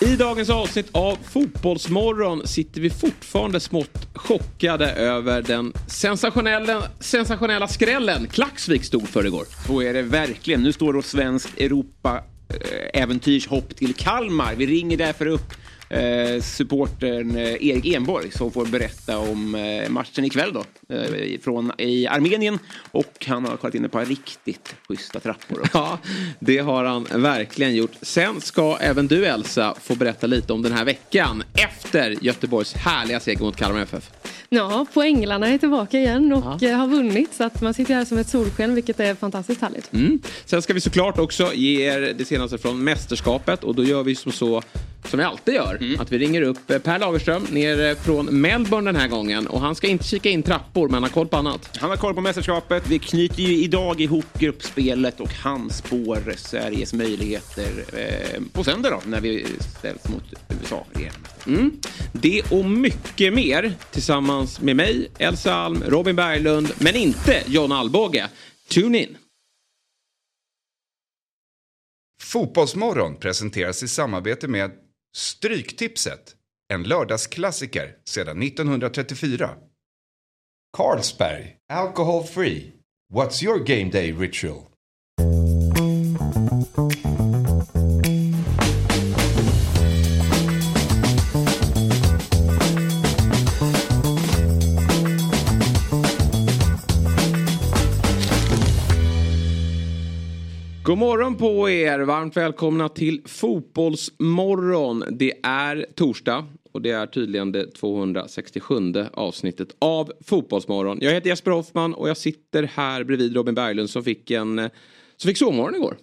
I dagens avsnitt av Fotbollsmorgon sitter vi fortfarande smått chockade över den sensationella, sensationella skrällen Klaxvik stod för igår. Så är det verkligen. Nu står då svensk Europa eh, äventyrshopp till Kalmar. Vi ringer därför upp eh, supportern eh, Erik Enborg som får berätta om eh, matchen ikväll då. Eh, från i Armenien. Och han har kollat in ett par riktigt schyssta trappor. Också. Ja, det har han verkligen gjort. Sen ska även du Elsa få berätta lite om den här veckan efter Göteborgs härliga seger mot Kalmar FF. Ja, poänglarna är tillbaka igen och ja. har vunnit så att man sitter här som ett solsken vilket är fantastiskt härligt. Mm. Sen ska vi såklart också ge er det senaste från mästerskapet och då gör vi som så som vi alltid gör. Mm. Att vi ringer upp eh, Per Lagerström ner från Melbourne den här gången och han ska inte kika in trappor men han har koll på annat. Han har koll på mästerskapet. Vi knyter ju idag ihop gruppspelet och han spår Sveriges möjligheter eh, på söndag då när vi ställs mot USA igen. Mm. Det och mycket mer tillsammans med mig, Elsa Alm, Robin Berglund, men inte John Alvbåge. Tune in! Fotbollsmorgon presenteras i samarbete med Stryktipset, en lördagsklassiker sedan 1934. Carlsberg, alcohol free. What's your game day ritual? God morgon på er! Varmt välkomna till Fotbollsmorgon. Det är torsdag och det är tydligen det 267 avsnittet av Fotbollsmorgon. Jag heter Jesper Hoffman och jag sitter här bredvid Robin Berglund som fick en som fick sovmorgon igår.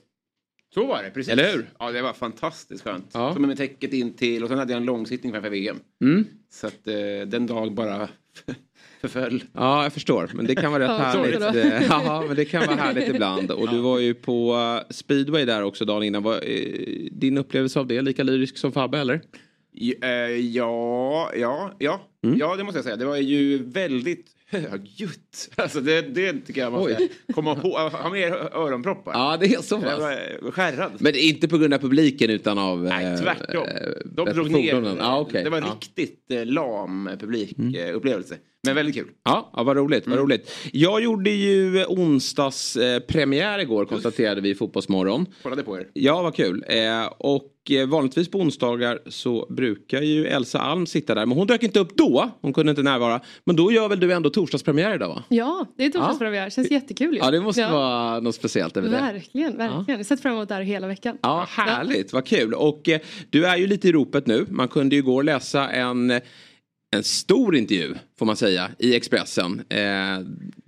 Så var det, precis. Eller hur? Ja, det var fantastiskt skönt. Ja. Tog med täcket in till och sen hade jag en långsittning framför VM. Mm. Så att eh, den dag bara förföll. Ja, jag förstår. Men det kan vara rätt härligt. Eh, ja, men det kan vara härligt ibland. Och du var ju på eh, speedway där också dagen innan. Var eh, din upplevelse av det lika lyrisk som Fabbe eller? Ja, ja, ja. Mm. Ja, det måste jag säga. Det var ju väldigt högljutt. Alltså det, det tycker jag man ska komma på. Ha med öronproppar. Ja, det är så pass. Skärrad. Men inte på grund av publiken utan av... Nej, tvärtom. De drog ner. Ah, okay. Det var en ja. riktigt lam publikupplevelse. Mm. Men väldigt kul. Ja, ja vad roligt. Vad mm. roligt. Jag gjorde ju onsdagspremiär eh, igår konstaterade vi i Fotbollsmorgon. Kollade på er. Ja, vad kul. Eh, och eh, vanligtvis på onsdagar så brukar ju Elsa Alm sitta där. Men hon dök inte upp då. Hon kunde inte närvara. Men då gör väl du ändå torsdagspremiär idag va? Ja, det är torsdagspremiär. Känns jättekul ju. Ja, det måste ja. vara något speciellt över det. Verkligen, verkligen. Ja. Jag sett fram emot det här hela veckan. Ja, härligt. Ja. Vad kul. Och eh, du är ju lite i ropet nu. Man kunde ju igår läsa en en stor intervju, får man säga, i Expressen. Eh,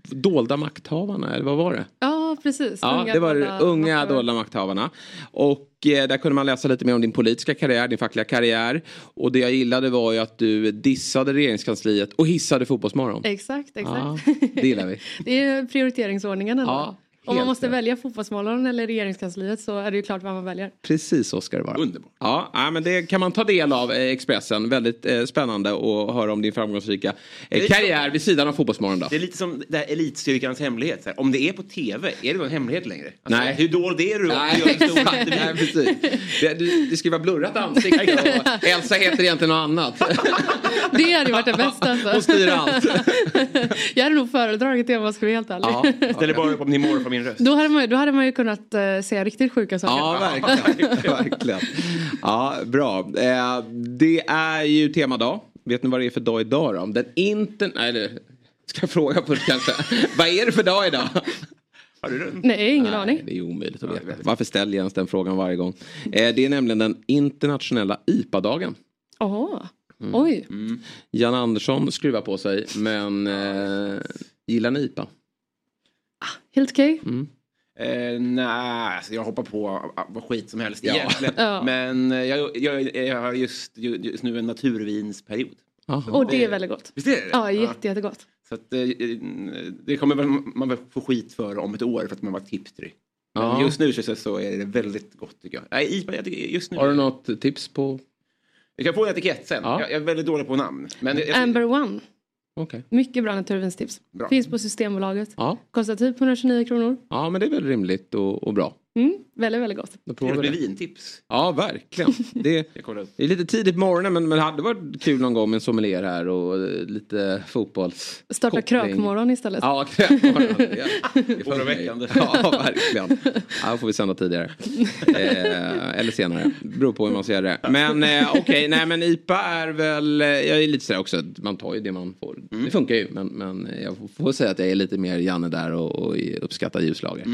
dolda makthavarna, eller vad var det? Ja, precis. Ja, unga det var dolda unga makthavare. dolda makthavarna. Och eh, där kunde man läsa lite mer om din politiska karriär, din fackliga karriär. Och det jag gillade var ju att du dissade regeringskansliet och hissade Fotbollsmorgon. Exakt, exakt. Ja, det gillar vi. det är prioriteringsordningen ändå. Ja, om man måste välja fotbollsmålaren eller regeringskansliet så är det ju klart vad man väljer. Precis så ska det vara. Underbart. Ja, men det kan man ta del av eh, Expressen. Väldigt eh, spännande att höra om din framgångsrika eh, karriär vid sidan av fotbollsmorgon. Då. Det är lite som det här elitstyrkans hemlighet. Här. Om det är på tv, är det en hemlighet längre? Alltså, Nej. Hur dold är du? Nej, Nej precis. Det, det, det ska vara blurrat ansikte och Elsa heter egentligen något annat. det hade varit det bästa. Alltså. Hon styr allt. Jag hade nog föredragit det om jag ska vara helt ärlig. Ja. Ställer bara upp om ni mår från min röst. Då hade man, då hade man ju kunnat uh, säga riktigt sjuka saker. Ja, verkligen. verkligen. Ja, bra. Eh, det är ju temadag. Vet ni vad det är för dag idag då? Den inter... Nej, ska jag fråga först kanske. vad är det för dag idag? Har du den? Nej, ingen Nej, aning. Det är omöjligt att veta. Varför ställer jag ens den frågan varje gång? Eh, det är nämligen den internationella IPA-dagen. Jaha, mm. oj. Mm. Jan Andersson skruvar på sig, men eh, gillar ni IPA? Ah, helt okej. Okay. Mm. Eh, Nej, alltså jag hoppar på vad skit som helst ja. egentligen. ja. Men eh, jag, jag, jag har just, just nu en naturvinsperiod. Och det är väldigt gott. Visst är det? Ja, jätte, jättegott. Så att, eh, det kommer man väl få skit för om ett år för att man var tipstry. Men just nu så är det väldigt gott tycker jag. Nej, just nu. Har du något tips på? Jag kan få en etikett sen. Ja. Jag är väldigt dålig på namn. Men jag, Amber One. Okay. Mycket bra naturvinstips. Bra. Finns på Systembolaget. Ja. Kostar typ 129 kronor. Ja men det är väl rimligt och, och bra. Mm, väldigt, väldigt gott. Då Det provar vi blir det. vintips. Ja, verkligen. Det, det är lite tidigt på morgonen men, men det hade varit kul någon gång med en sommelier här och eh, lite fotbolls... Starta krökmorgon istället. Ja, krökmorgon. Det är- det. Ja, verkligen. Ja, då får vi sända tidigare. Eh, eller senare. Beror på hur man ser det. Men eh, okej, nej men IPA är väl... Jag är lite sådär också, man tar ju det man får. Det funkar ju, men, men jag får- säga att jag är lite mer Janne där och, och uppskattar ljuslager.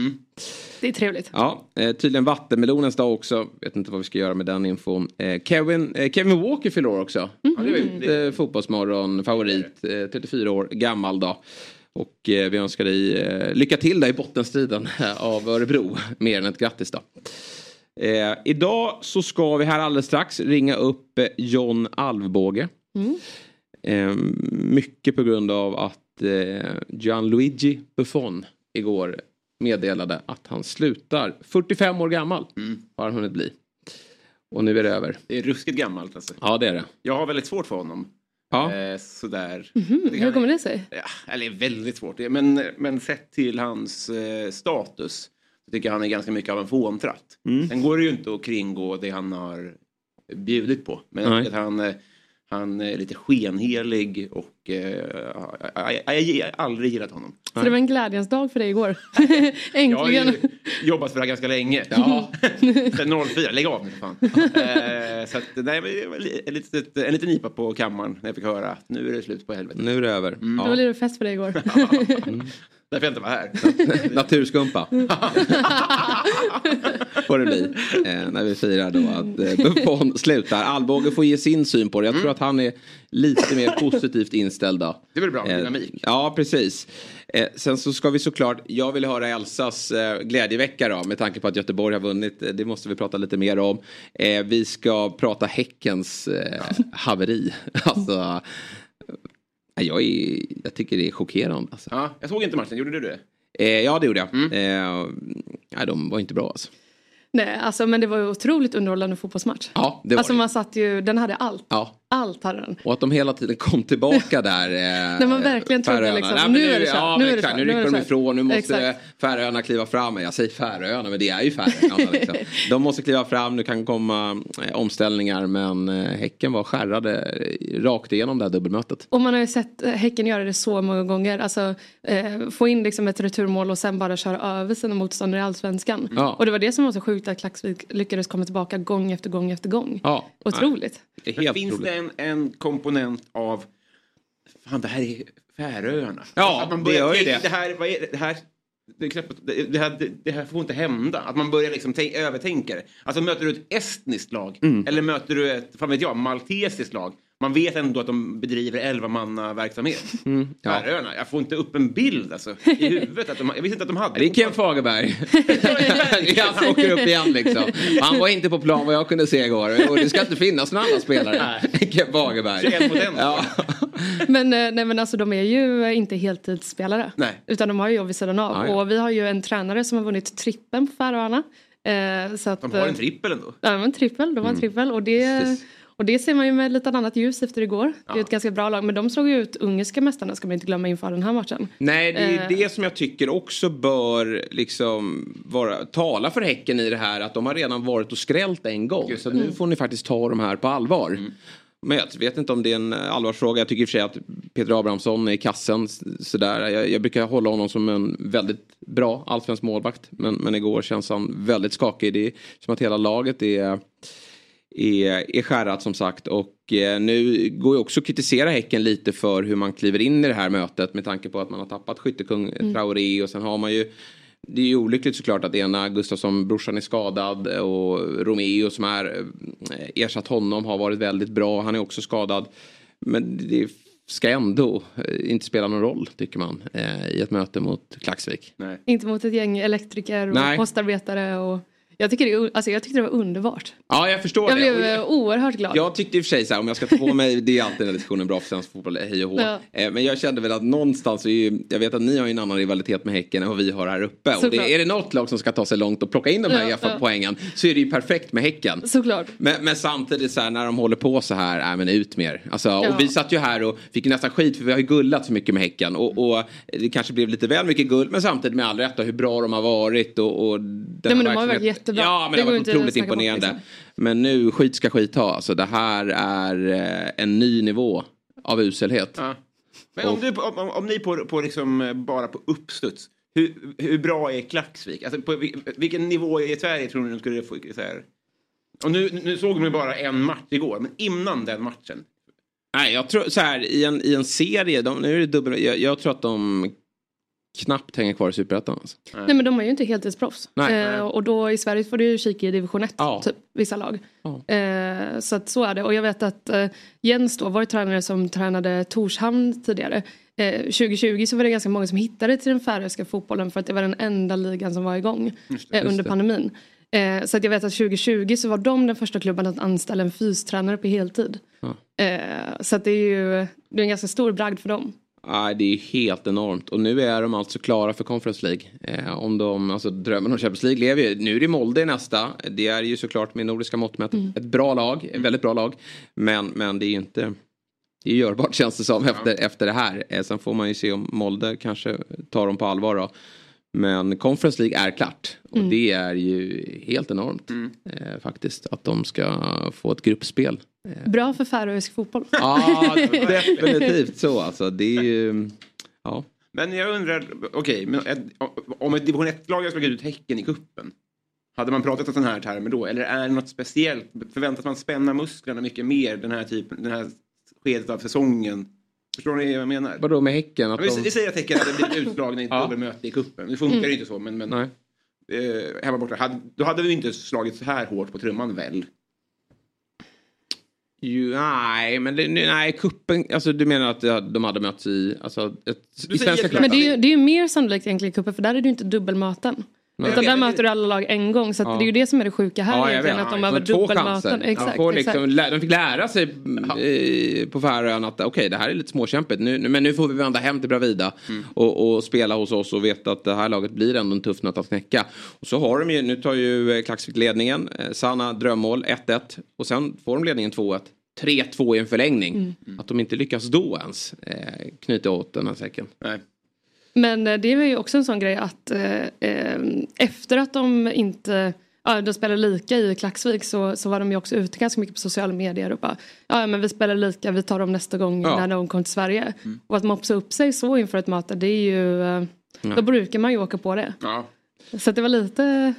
Det är trevligt. Ja, eh, tydligen vattenmelonens dag också. Vet inte vad vi ska göra med den infon. Eh, Kevin, eh, Kevin Walker fyller år också. Mm. Ju eh, fotbollsmorgon, favorit, eh, 34 år gammal dag. Och vi önskar dig lycka till där i bottenstriden av Örebro. Mer än ett grattis då. Eh, idag så ska vi här alldeles strax ringa upp John Alvbåge. Eh, mycket på grund av att eh, Gianluigi Buffon igår meddelade att han slutar. 45 år gammal har han hunnit bli. Och nu är det över. Det är ruskigt gammalt alltså. Ja det är det. Jag har väldigt svårt för honom. Ja. Eh, sådär. Mm, Det hur kommer det sig? Ja, eller väldigt svårt. Men, men sett till hans eh, status så tycker jag han är ganska mycket av en fåntratt. Mm. Sen går det ju inte att kringgå det han har bjudit på. Men Nej. att han, eh, han är lite skenhelig och jag, jag, har aldrig gillat honom. Så det var en glädjens dag för dig igår. Jag har Äntligen. ju jobbat för det här ganska länge. Ja. Sen 04, lägg av nu för fan. eh, så att, nej, det en, litet, en liten nipa på kammaren när jag fick höra att nu är det slut på helvetet. Nu är det över. Det var Ja. lite fest för dig igår. Därför jag inte var här. Naturskumpa. Får det bli. Eh, när vi firar då att eh, Buffon slutar. Alvbåge får ge sin syn på det. Jag tror att han är lite mer positivt inställd då. Det är väl bra med Eh, dynamik. Ja, precis. Eh, sen så ska vi såklart, jag vill höra Elsas eh, glädjevecka då, med tanke på att Göteborg har vunnit. Eh, Det måste vi prata lite mer om. Eh, vi ska prata Häckens eh, haveri. alltså, eh, jag, är, jag tycker det är chockerande. Alltså. Ja, jag såg inte matchen, gjorde du det? Eh, ja, det gjorde jag. Eh, nej, de var inte bra alltså. Nej, alltså, men det var ju otroligt underhållande fotbollsmatch. Ja, det var Alltså det. man satt ju, den hade allt. Ja. Allt hade den. Och att de hela tiden kom tillbaka där. Eh, När man verkligen trodde liksom, Nej, nu är det kört, ja, nu är det kört, Nu rycker de ifrån, nu måste Exakt. Färöarna kliva fram. Jag säger Färöarna, men det är ju Färöarna. Liksom. De måste kliva fram, nu kan komma eh, omställningar. Men eh, Häcken var skärrade eh, rakt igenom det här dubbelmötet. Och man har ju sett eh, Häcken göra det så många gånger. Alltså eh, få in liksom ett returmål och sen bara köra över sina motståndare i allsvenskan. Ja. Och det var det som var så sjukt att Klaxvik lyckades komma tillbaka gång efter gång efter gång. Ja. Otroligt. Det är helt finns otroligt. Det en, en komponent av Fan, det här är Färöarna. Ja, att man det börjar gör ju det. det. här, vad är det, det här det, det, det, här, det, det här får inte hända. Att man börjar liksom tänk, övertänka det. Alltså möter du ett estniskt lag Mm. eller möter du ett, fan vet jag, maltesiskt lag. Man vet ändå att de bedriver elvamannaverksamhet. Mm, ja. Färöarna, jag får inte upp en bild alltså, i huvudet. Att de, jag visste inte att de hade Det är Ken Fagerberg. Han åker upp igen liksom. Han var inte på plan vad jag kunde se igår. Och det ska inte finnas några andra spelare. Ken Fagerberg. 21 mot en. Ja. Men, eh, nej, men alltså, de är ju inte heltidsspelare. Nej. Utan de har ju jobb vid sidan av. Ja, ja. Och vi har ju en tränare som har vunnit trippen på Färöarna. Eh, så att, De har en eh, trippel ändå. Ja, men trippel, de har en trippel. Och det, Precis. Och det ser man ju med lite annat ljus efter igår. Det är Ja. ett ganska bra lag. Men de slog ju ut ungerska mästarna ska man inte glömma inför den här matchen. Nej, det är Eh. det som jag tycker också bör liksom vara, tala för Häcken i det här. Att de har redan varit och skrällt en gång. Just Så. Mm. nu får ni faktiskt ta de här på allvar. Men jag vet inte om det är en allvarsfråga. Jag tycker i och för sig att Peter Abrahamsson är i kassen. Sådär. Jag, jag brukar hålla honom som en väldigt bra allsvensk målvakt. Men, men igår känns han väldigt skakig. Det är som att hela laget är är, är skärrat som sagt. Och eh, nu går ju också att kritisera Häcken lite för hur man kliver in i det här mötet med tanke på att man har tappat skyttekung Traoré och sen har man ju det är ju olyckligt såklart att ena Gustafsson, brorsan är skadad och Romeo som är eh, ersatt honom har varit väldigt bra. Han är också skadad. Men det ska ändå eh, inte spela någon roll tycker man eh, i ett möte mot Klaxvik. Nej. Inte mot ett gäng elektriker och Nej. postarbetare och Jag, tycker det, alltså, jag tyckte det var underbart. Ja, jag förstår Jag det. blev Och eh, oerhört glad. Jag tyckte i och för sig så här, om jag ska ta på mig, det är alltid den här diskussionen bra för svensk fotboll, hej och hå. Ja. Eh, Men jag kände väl att någonstans, är ju, jag vet att ni har ju en annan rivalitet med Häcken än vad vi har här uppe. Och det, är det något lag som ska ta sig långt och plocka in de här Ja, ja. EFA-poängen så är det ju perfekt med Häcken. Såklart. Men, men samtidigt så här, när de håller på så här, äh, men ut mer. Alltså, Ja. Och vi satt ju här och fick nästan skit för vi har ju gullat så mycket med Häcken. Och, och det kanske blev lite väl mycket guld men samtidigt med all rätt hur bra de har varit. Och, och den Nej, men de har varit verksamheten- jättebra. Ja men Det det, varit otroligt imponerande. liksom. Men nu, skit ska skit ha. Alltså, det här är eh, en ny nivå av uselhet. Ja. Men om, du, om, om, om ni på, på liksom, eh, bara på uppstuds, hur, hur bra är Klaxvik? Alltså, på vil- vilken nivå i Sverige tror ni de skulle få? Så här? Och nu, nu såg de ju bara en match igår, men innan den matchen. Nej, jag tror så här i en, i en serie, de, nu är det dubbel, jag, jag tror att de knappt hänger kvar i Superettan. Alltså. Nej men de är ju inte heltidsproffs. Nej. Eh, och då i Sverige får du ju kika i division 1, Ja. typ, vissa lag. Ja. Eh, så att så är det. Och jag vet att eh, Jens då var ju tränare som tränade Torshamn tidigare. Eh, 2020 så var det ganska många som hittade till den färöiska fotbollen för att det var den enda ligan som var igång eh, under det. pandemin. Eh, så att jag vet att 2020 så var de den första klubben att anställa en fystränare på heltid. Eh, så att det är ju det är en ganska stor bragd för dem. Nej, det är helt enormt. Och nu är de alltså klara för Conference League. Eh, om de, alltså drömmen om Champions League lever ju. Nu är det Molde i nästa. Det är ju såklart med nordiska mått mätt ett bra lag. Ett väldigt bra lag. Men, men det är ju inte... Det är görbart känns det som efter, efter det här. Eh, sen får man ju se om Molde kanske tar dem på allvar då. Men Conference League är klart. Och det är ju helt enormt. Eh, faktiskt. Att de ska få ett gruppspel. Bra för färöisk fotboll. Ja, definitivt så alltså. Det är ju... Ja. Men jag undrar, okej, men ett, om ett division 1-lag har slagit ut Häcken i kuppen hade man pratat om sådana här termer då? Eller är det något speciellt? Förväntas man spänna musklerna mycket mer den här typen, den här skedet av säsongen? Förstår ni vad jag menar? Vadå med Häcken? Ja, Att Vi, de... vi säger att Häcken hade blivit utslagna i ett Ja. dubbelmöte i kuppen. Nu funkar det inte så, men, men Nej. eh, hemma borta. Hade, då hade vi inte slagit så här hårt på trumman väl? Ju, nej, men det, nej, kuppen, alltså du menar att de hade mötts i, alltså, ett, i svenska klubbar? Men det är, ju, det är ju mer sannolikt egentligen i cupen för där är det ju inte dubbelmöten. Nej. Utan där möter du alla lag en gång så att Ja. det är ju det som är det sjuka här Ja, egentligen. vet. Att de Ja, har två dubbelmöten. Exakt, exakt. liksom, lä- de fick lära sig eh, på Färöarna att okej, det här är lite småkämpigt. Nu, men nu får vi vända hem till Bravida Mm. och, och spela hos oss och veta att det här laget blir ändå en tuff nöt att knäcka. Och så har de ju, nu tar ju eh, Klaxvik ledningen, eh, Sanna drömmål 1-1 och sen får de ledningen 2-1. 3-2 i en förlängning. Mm. Att de inte lyckas då ens eh, knyta åt den här säcken. Nej. Men eh, det var ju också en sån grej att eh, eh, efter att de inte Ja, de spelade lika i Klaxvik så, så var de ju också ute ganska mycket på sociala medier och bara Ja men vi spelar lika, vi tar dem nästa gång Ja. när de kommer till Sverige. Och att mopsa upp sig så inför ett möte det är ju eh, Då brukar man ju åka på det. Ja. Så att det var lite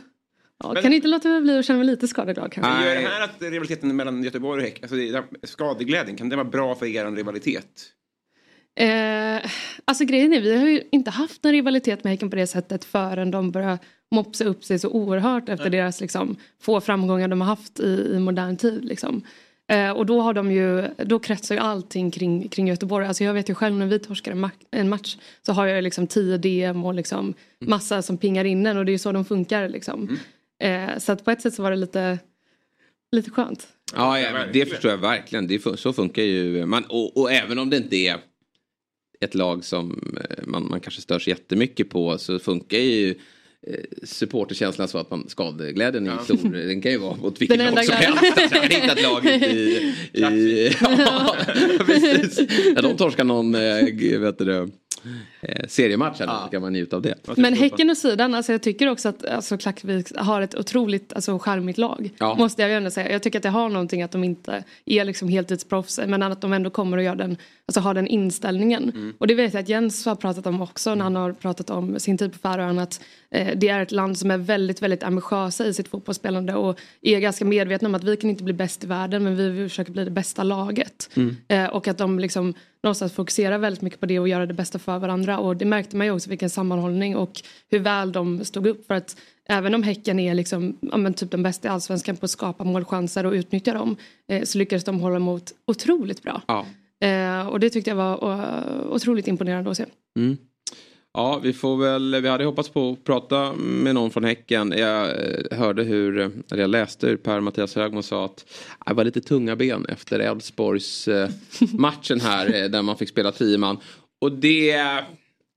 ja, Men- Kan inte låta bli att känna mig lite skadeglad kanske. Men gör det här att rivaliteten mellan Göteborg och Häcken, alltså skadeglädjen, kan det vara bra för er rivalitet? Alltså grejen är, vi har ju inte haft en rivalitet med Häcken på det sättet förrän de börjar mopsa upp sig så oerhört efter deras liksom, få framgångar de har haft i, i modern tid. Liksom. Eh, och då har de ju, då kretsar ju allting kring, kring Göteborg. Alltså jag vet ju själv när vi torskar en, ma- en match så har jag liksom 10 DM och liksom massa som pingar in en och det är ju så de funkar liksom. Eh, så att på ett sätt så var det lite, lite skönt. Ja, ja det förstår jag verkligen. Det, så funkar ju man. Och, och även om det inte är ett lag som eh, man, man kanske störs jättemycket på så funkar ju eh, supporterkänslan så att man skadeglädjen är stor. Den kan ju vara vilket Den enda lag som helst. Alltså, jag hittar ett lag ute i... i ja, precis. När de torskar någon eh, vet du, eh, seriematch eller så kan man njuta av det. Men Häcken och sidan, alltså jag tycker också att alltså, Klackvik har ett otroligt alltså, charmigt lag. Ja. Måste jag ju ändå säga. Jag tycker att det har någonting att de inte är liksom heltidsproffs men att de ändå kommer att göra den, alltså, ha den inställningen. Och det vet jag att Jens har pratat om också när han har pratat om sin tid på Färöarna att eh, det är ett land som är väldigt, väldigt ambitiösa i sitt fotbollsspelande och är ganska medvetna om att vi kan inte bli bäst i världen men vi försöker bli det bästa laget. Eh, och att de liksom någonstans fokuserar väldigt mycket på det och göra det bästa för varandra och det märkte man ju också vilken sammanhållning och hur väl de stod upp för att även om Häcken är liksom, ja, typ den bästa i allsvenskan på att skapa målchanser och utnyttja dem eh, så lyckades de hålla emot otroligt bra. Ja. Eh, och det tyckte jag var eh, otroligt imponerande att se. Mm. Ja, vi får väl, vi hade hoppats på att prata med någon från Häcken. Jag eh, hörde hur, eller jag läste hur Per-Mattias Högman sa att det var lite tunga ben efter Elfsborgs eh, matchen här där man fick spela tio man. Och det,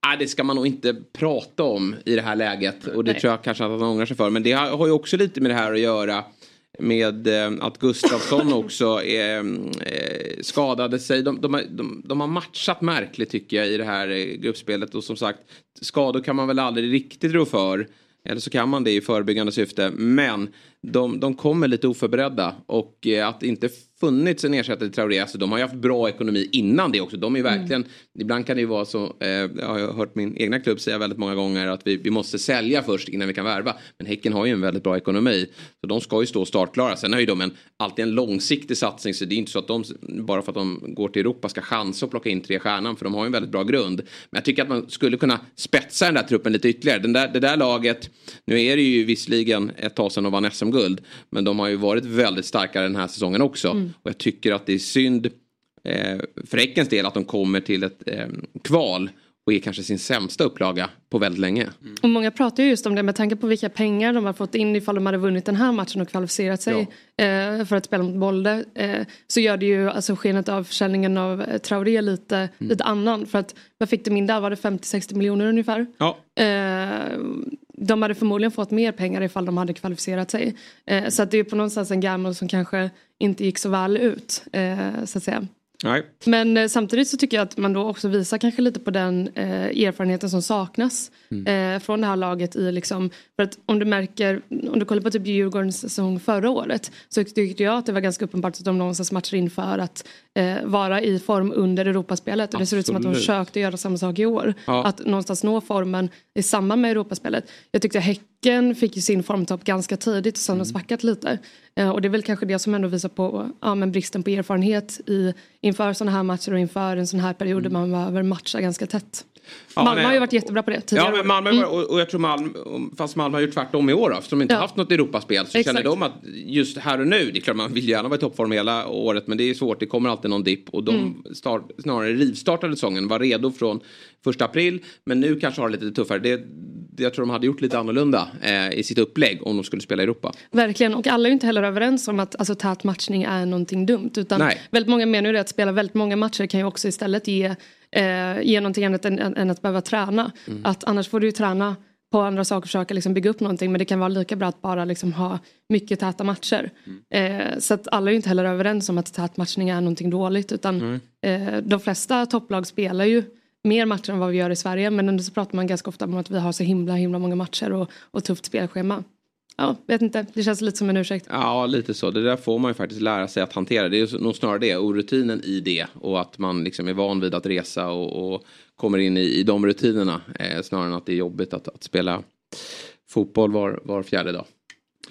nej, det ska man nog inte prata om i det här läget. Och det nej. tror jag kanske att han ångrar sig för. Men det har ju också lite med det här att göra med eh, att Gustafsson också eh, skadade sig. De, de, de, de, har matchat märkligt tycker jag i det här eh, gruppspelet och som sagt skador kan man väl aldrig riktigt rå för. Eller så kan man det i förebyggande syfte. Men de, de kommer lite oförberedda och eh, att inte funnits en ersättare till Traoré. Alltså, de har ju haft bra ekonomi innan det också. De är mm. verkligen, mm. Ibland kan det ju vara så, eh, jag har hört min egna klubb säga väldigt många gånger att vi, vi måste sälja först innan vi kan värva. Men Häcken har ju en väldigt bra ekonomi. Så de ska ju stå startklara. Sen har ju de en, alltid en långsiktig satsning så det är inte så att de bara för att de går till Europa ska chansa och plocka in tre stjärnan för de har ju en väldigt bra grund. Men jag tycker att man skulle kunna spetsa den där truppen lite ytterligare. Den där, det där laget, nu är det ju visserligen ett tag sedan de vann SM-guld. Men de har ju varit väldigt starkare den här säsongen också. Mm. Och jag tycker att det är synd eh, för Häckens del att de kommer till ett eh, kval och är kanske sin sämsta upplaga på väldigt länge. Mm. Och många pratar ju just om det med tanke på vilka pengar de har fått in ifall de hade vunnit den här matchen och kvalificerat sig ja. eh, för att spela mot Bolde. Eh, så gör det ju alltså skenet av försäljningen av eh, Traoré lite, mm. lite annan. För att vad fick de in där? Var det 50-60 miljoner ungefär? Ja. De hade förmodligen fått mer pengar ifall de hade kvalificerat sig. Så att det är på någonstans en gammal som kanske inte gick så väl ut. Så att säga. Nej. Men eh, samtidigt så tycker jag att man då också visar kanske lite på den eh, erfarenheten som saknas mm. eh, från det här laget i liksom, för att om du märker, om du kollar på typ Djurgårdens säsong förra året så tyckte jag att det var ganska uppenbart att de någonstans matchar in för att eh, vara i form under Europaspelet och det ser ut som att de försökte göra samma sak i år. Ja. Att någonstans nå formen i samband med Europaspelet. Jag tyckte Häcken fick ju sin formtopp ganska tidigt och sen har mm. svackat lite. Eh, och det är väl kanske det som ändå visar på ja, men bristen på erfarenhet i, inför sådana här matcher och inför en sån här period mm. där man behöver matcha ganska tätt. Ja, Malmö nej. har ju varit jättebra på det tidigare. Ja, men Malmö, mm. och, och jag tror Malmö, fast Malmö har gjort tvärtom i år då, eftersom de inte ja. haft något Europaspel så Exakt. känner de att just här och nu, det är klart man vill gärna vara i toppform hela året men det är svårt, det kommer alltid någon dipp och de mm. start, snarare rivstartade säsongen, var redo från första april men nu kanske har det lite tuffare. Det, det, jag tror de hade gjort lite annorlunda eh, i sitt upplägg om de skulle spela i Europa. Verkligen och alla är inte heller överens om att alltså, tät matchning är någonting dumt utan Nej. väldigt många menar ju att spela väldigt många matcher kan ju också istället ge eh, ge någonting annat än, än, att behöva träna. Mm. Att annars får du ju träna på andra saker och försöka liksom bygga upp någonting men det kan vara lika bra att bara liksom ha mycket täta matcher. Mm. Eh, så att alla är ju inte heller överens om att tät matchning är någonting dåligt utan mm. eh, de flesta topplag spelar ju mer matcher än vad vi gör i Sverige men ändå så pratar man ganska ofta om att vi har så himla himla många matcher och, och tufft spelschema. Ja, vet inte. Det känns lite som en ursäkt. Ja, lite så. Det där får man ju faktiskt lära sig att hantera. Det är nog snarare det, och rutinen i det. Och att man liksom är van vid att resa och, och kommer in i, i de rutinerna. Eh, snarare än att det är jobbigt att, att spela fotboll var, var fjärde dag.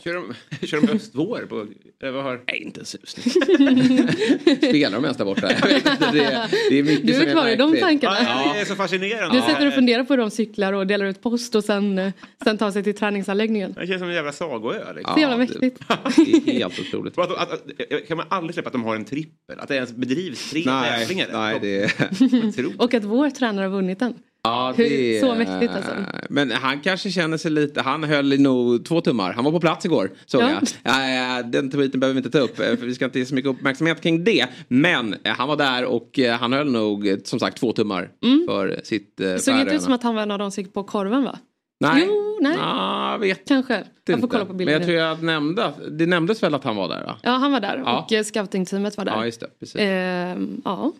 Kör de, kör de östvår? På, vad har... Nej, inte en susning. Spelar de ens där borta? det, det är mycket du är kvar i de tankarna. Ja, det är så fascinerande. Du sitter och funderar på hur de cyklar och delar ut post och sen, sen tar sig till träningsanläggningen. Det känns som en jävla sagoö. Liksom. Så jävla mäktigt. Det är helt otroligt. Att, att, att, kan man aldrig släppa att de har en trippel? Att det ens bedrivs tre tävlingar? Nej, det är... och att vår tränare har vunnit den. Ja, det, så mäktigt alltså. Men han kanske känner sig lite, han höll nog två tummar. Han var på plats igår såg ja. jag. Den tweeten behöver vi inte ta upp för vi ska inte ge så mycket uppmärksamhet kring det. Men eh, han var där och eh, han höll nog som sagt två tummar mm. för sitt Det såg inte ut som att han var en av de som gick på korven va? Nej. Jo, nej. Ah, vet Kanske. Jag får kolla på bilden. Men jag tror jag nämnde, det nämndes väl att han var där va? Ja han var där ja. och eh, scoutingteamet var där. Ja just det. Precis. Eh, ja.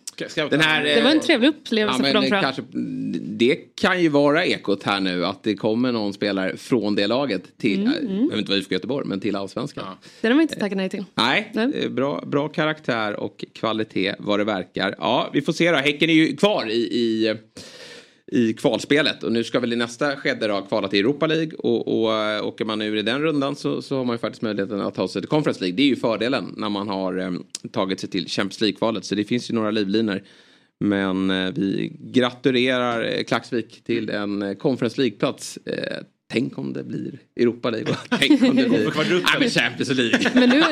Den här, det var en trevlig upplevelse ja, för dem. Kanske, det kan ju vara ekot här nu att det kommer någon spelare från det laget till, mm, mm. jag vet inte vad IFK Göteborg, men till allsvenskan. Ja. Det har man inte tackat nej till. Nej, nej. Bra, bra karaktär och kvalitet vad det verkar. Ja, vi får se då. Häcken är ju kvar i, i i kvalspelet. Och nu ska väl i nästa skede då kvala till Europa League. Och, och äh, åker man ur i den rundan så, så har man ju faktiskt möjligheten att ta sig till Conference League. Det är ju fördelen när man har äh, tagit sig till Champions League-kvalet. Så det finns ju några livlinor. Men äh, vi gratulerar Klaxvik till en Conference League-plats. Tänk om det blir Europa League. Tänk om det blir ja, men Champions League. men nu...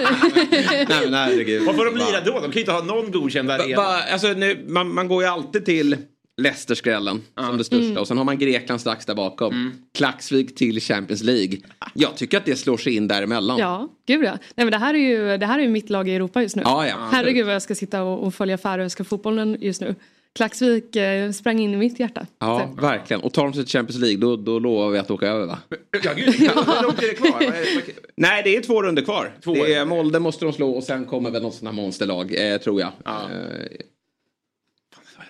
Nej, men herregud. Vad får de lira då? De kan ju inte ha någon godkänd arena. Alltså, nu, man, man går ju alltid till Leicester-skrällen som det största. Och sen har man Grekland strax där bakom. Klaxvik till Champions League. Jag tycker att det slår sig in däremellan. Ja, gud ja. Nej, men det, här är ju, det här är ju mitt lag i Europa just nu. Ja, ja. Herregud vad jag ska sitta och, och följa färöiska fotbollen just nu. Klaxvik eh, sprang in i mitt hjärta. Ja, Så. verkligen. Och tar de sig till Champions League då, då lovar vi att åka över va? Ja, gud, hur långt är det kvar? Är Nej, det är två runder kvar. Två. Det är, Molde måste de slå och sen kommer väl något sånt här monsterlag, eh, tror jag. Ja. Eh,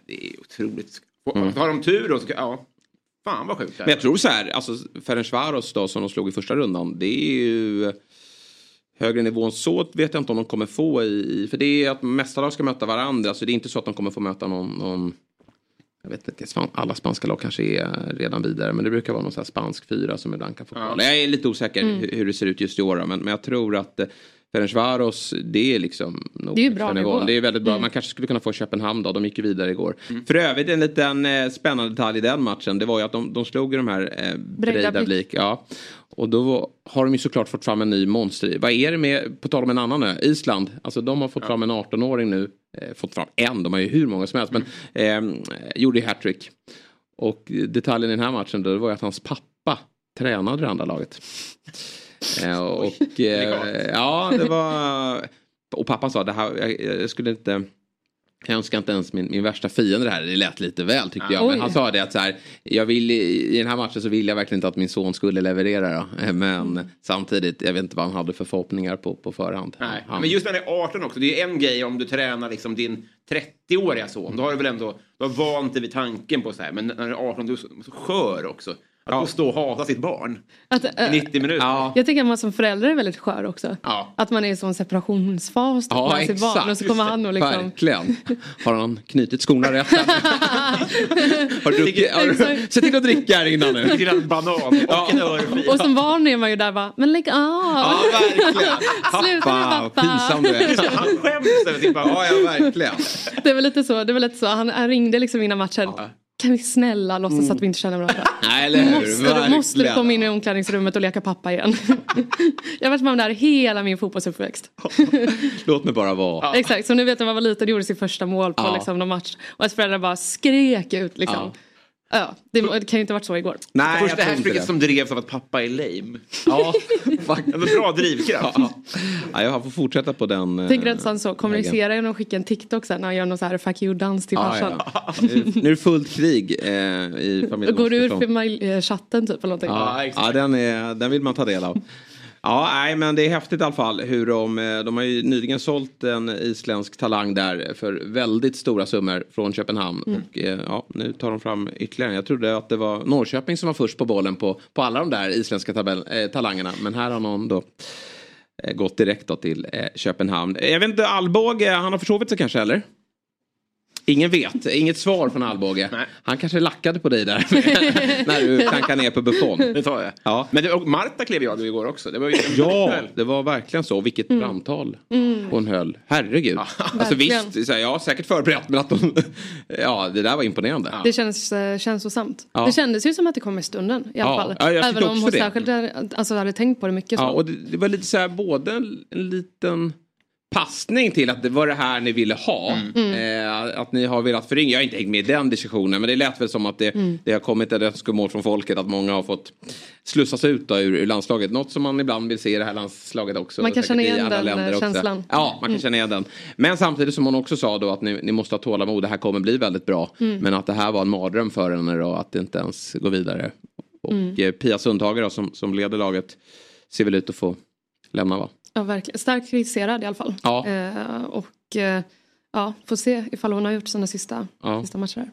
Det är otroligt. Har de tur då så ja. Fan vad sjukt. Men jag tror så här, alltså Ferencvaros då som de slog i första rundan, det är ju högre nivå än så vet jag inte om de kommer få i, för det är att mästarlag ska möta varandra så det är inte så att de kommer få möta någon, någon jag vet inte, alla spanska lag kanske är redan vidare men det brukar vara någon sån här spansk fyra som ibland kan få Ja. kvala. Jag är lite osäker hur, hur det ser ut just i år men, men jag tror att eh, Ferencvaros, det är liksom... nog Det är bra nivå. Det är väldigt bra. Man kanske skulle kunna få Köpenhamn då, de gick ju vidare igår. Mm. För övrigt en liten eh, spännande detalj i den matchen, det var ju att de, de slog ju de här eh, Breidablik. Ja. Och då var- har de ju såklart fått fram en ny monster. Vad är det med, på tal om en annan ö, Island. Alltså de har fått fram en 18-åring nu. Eh, fått fram en, de har ju hur många som helst. Men eh, gjorde ju hattrick. Och detaljen i den här matchen då, det var ju att hans pappa tränade det andra laget. Eh, och eh, ja, det var... Och pappan sa det här, jag, jag skulle inte... Jag önskar inte ens min, min värsta fiende det här. Det lät lite väl tyckte jag. Men Oj. han sa det att så här, jag vill, i den här matchen så vill jag verkligen inte att min son skulle leverera. Då. Eh, Men samtidigt, jag vet inte vad han hade för förhoppningar på, på förhand. Nej, Han, men just när han är 18 också. Det är en grej om du tränar liksom din 30-åriga son. Då har du väl ändå du har vant dig vid tanken på så här. Men när du är 18 du är så skör också. Att Ja. stå och hata sitt barn Att, i eh, 90 minuter. Ja. Jag tycker att man som förälder är väldigt skör också. Ja. Att man är i sån separationsfas Ja, med sitt barn exakt. och så kommer han och liksom... Verkligen. Har han knutit skorna rätt? har du druckit, har du, Exakt. se till att dricka här innan nu. Till en banan och en örfil. Och som barn är man ju där bara, men lägg av! Ja, verkligen. Sluta nu, pappa. pinsam du är. Han skäms över sitt barn. Ja, ja, verkligen. Det var lite så, det var lite så. Han, han ringde liksom innan matchen. Kan vi snälla låtsas att vi inte känner varandra? Nej, eller hur? Måste du, måste du Verkligen. komma in i omklädningsrummet och leka pappa igen? jag har varit med om det här hela min fotbollsuppväxt. Låt mig bara vara. Exakt, så nu vet jag när man var liten gjorde sitt första mål på Ja. liksom, någon match. Och ens föräldrar bara skrek ut liksom. Ja. Det, det kan ju inte ha varit så igår. Nej, Första jag tror inte hattricket det. som drevs av att pappa är lame. Ja, faktiskt. En bra drivkraft. Ja. Ja, jag får fortsätta på den. eh, Tänker du att han så kommunicerar genom att skicka en TikTok sen när han gör någon så här fuck you-dans till Ja, farsan? ja. Nu nu är det fullt krig eh, i familjen Går du ur Oskarsson. familj-chatten typ eller någonting? Ja, exakt. ja den, är, den vill man ta del av. Ja, nej, men det är häftigt i alla fall hur de, eh, de har ju nyligen sålt en isländsk talang där för väldigt stora summor från Köpenhamn. Och eh, ja, nu tar de fram ytterligare. Jag trodde att det var Norrköping som var först på bollen på, på alla de där isländska tabell, eh, talangerna. Men här har någon då eh, gått direkt då till eh, Köpenhamn. Jag vet inte, Alvbåge, han har försovit sig kanske eller? Ingen vet, inget svar från Alvbåge. Han kanske lackade på dig där när du klankade ner på Buffon. Det tar jag. Ja. Men det, och Marta klev ju av igår också. Det var ju Ja, det var verkligen så. Vilket brandtal hon höll. Herregud. Alltså visst, så här, jag har säkert förberett men att de... ja, det där var imponerande. Det känns eh, känslosamt. Ja. Det kändes ju som att det kom i stunden i alla Ja, fall. ja, jag Även om hon det. särskilt alltså, hade tänkt på det mycket. Så. Ja, och det, det var lite så här både en, en liten passning till att det var det här ni ville ha. Eh, att ni har velat förringa. Jag har inte hängt med i den diskussionen men det lät väl som att det, det har kommit ett önskemål från folket att många har fått slussas ut då ur, ur landslaget. Något som man ibland vill se i det här landslaget också. Man kan känna i igen den, eh, också. känslan. Ja, man kan känna igen den. Men samtidigt som hon också sa då att ni, ni måste ha tålamod. Det här kommer bli väldigt bra. Men att det här var en mardröm för henne då. Att det inte ens går vidare. Och eh, Pia Sundhage då som, som leder laget ser väl ut att få lämna va? Ja, verkligen. Starkt kritiserad i alla fall. Ja. Eh, och eh, ja, får se ifall hon har gjort sina sista, Ja. sista matcher.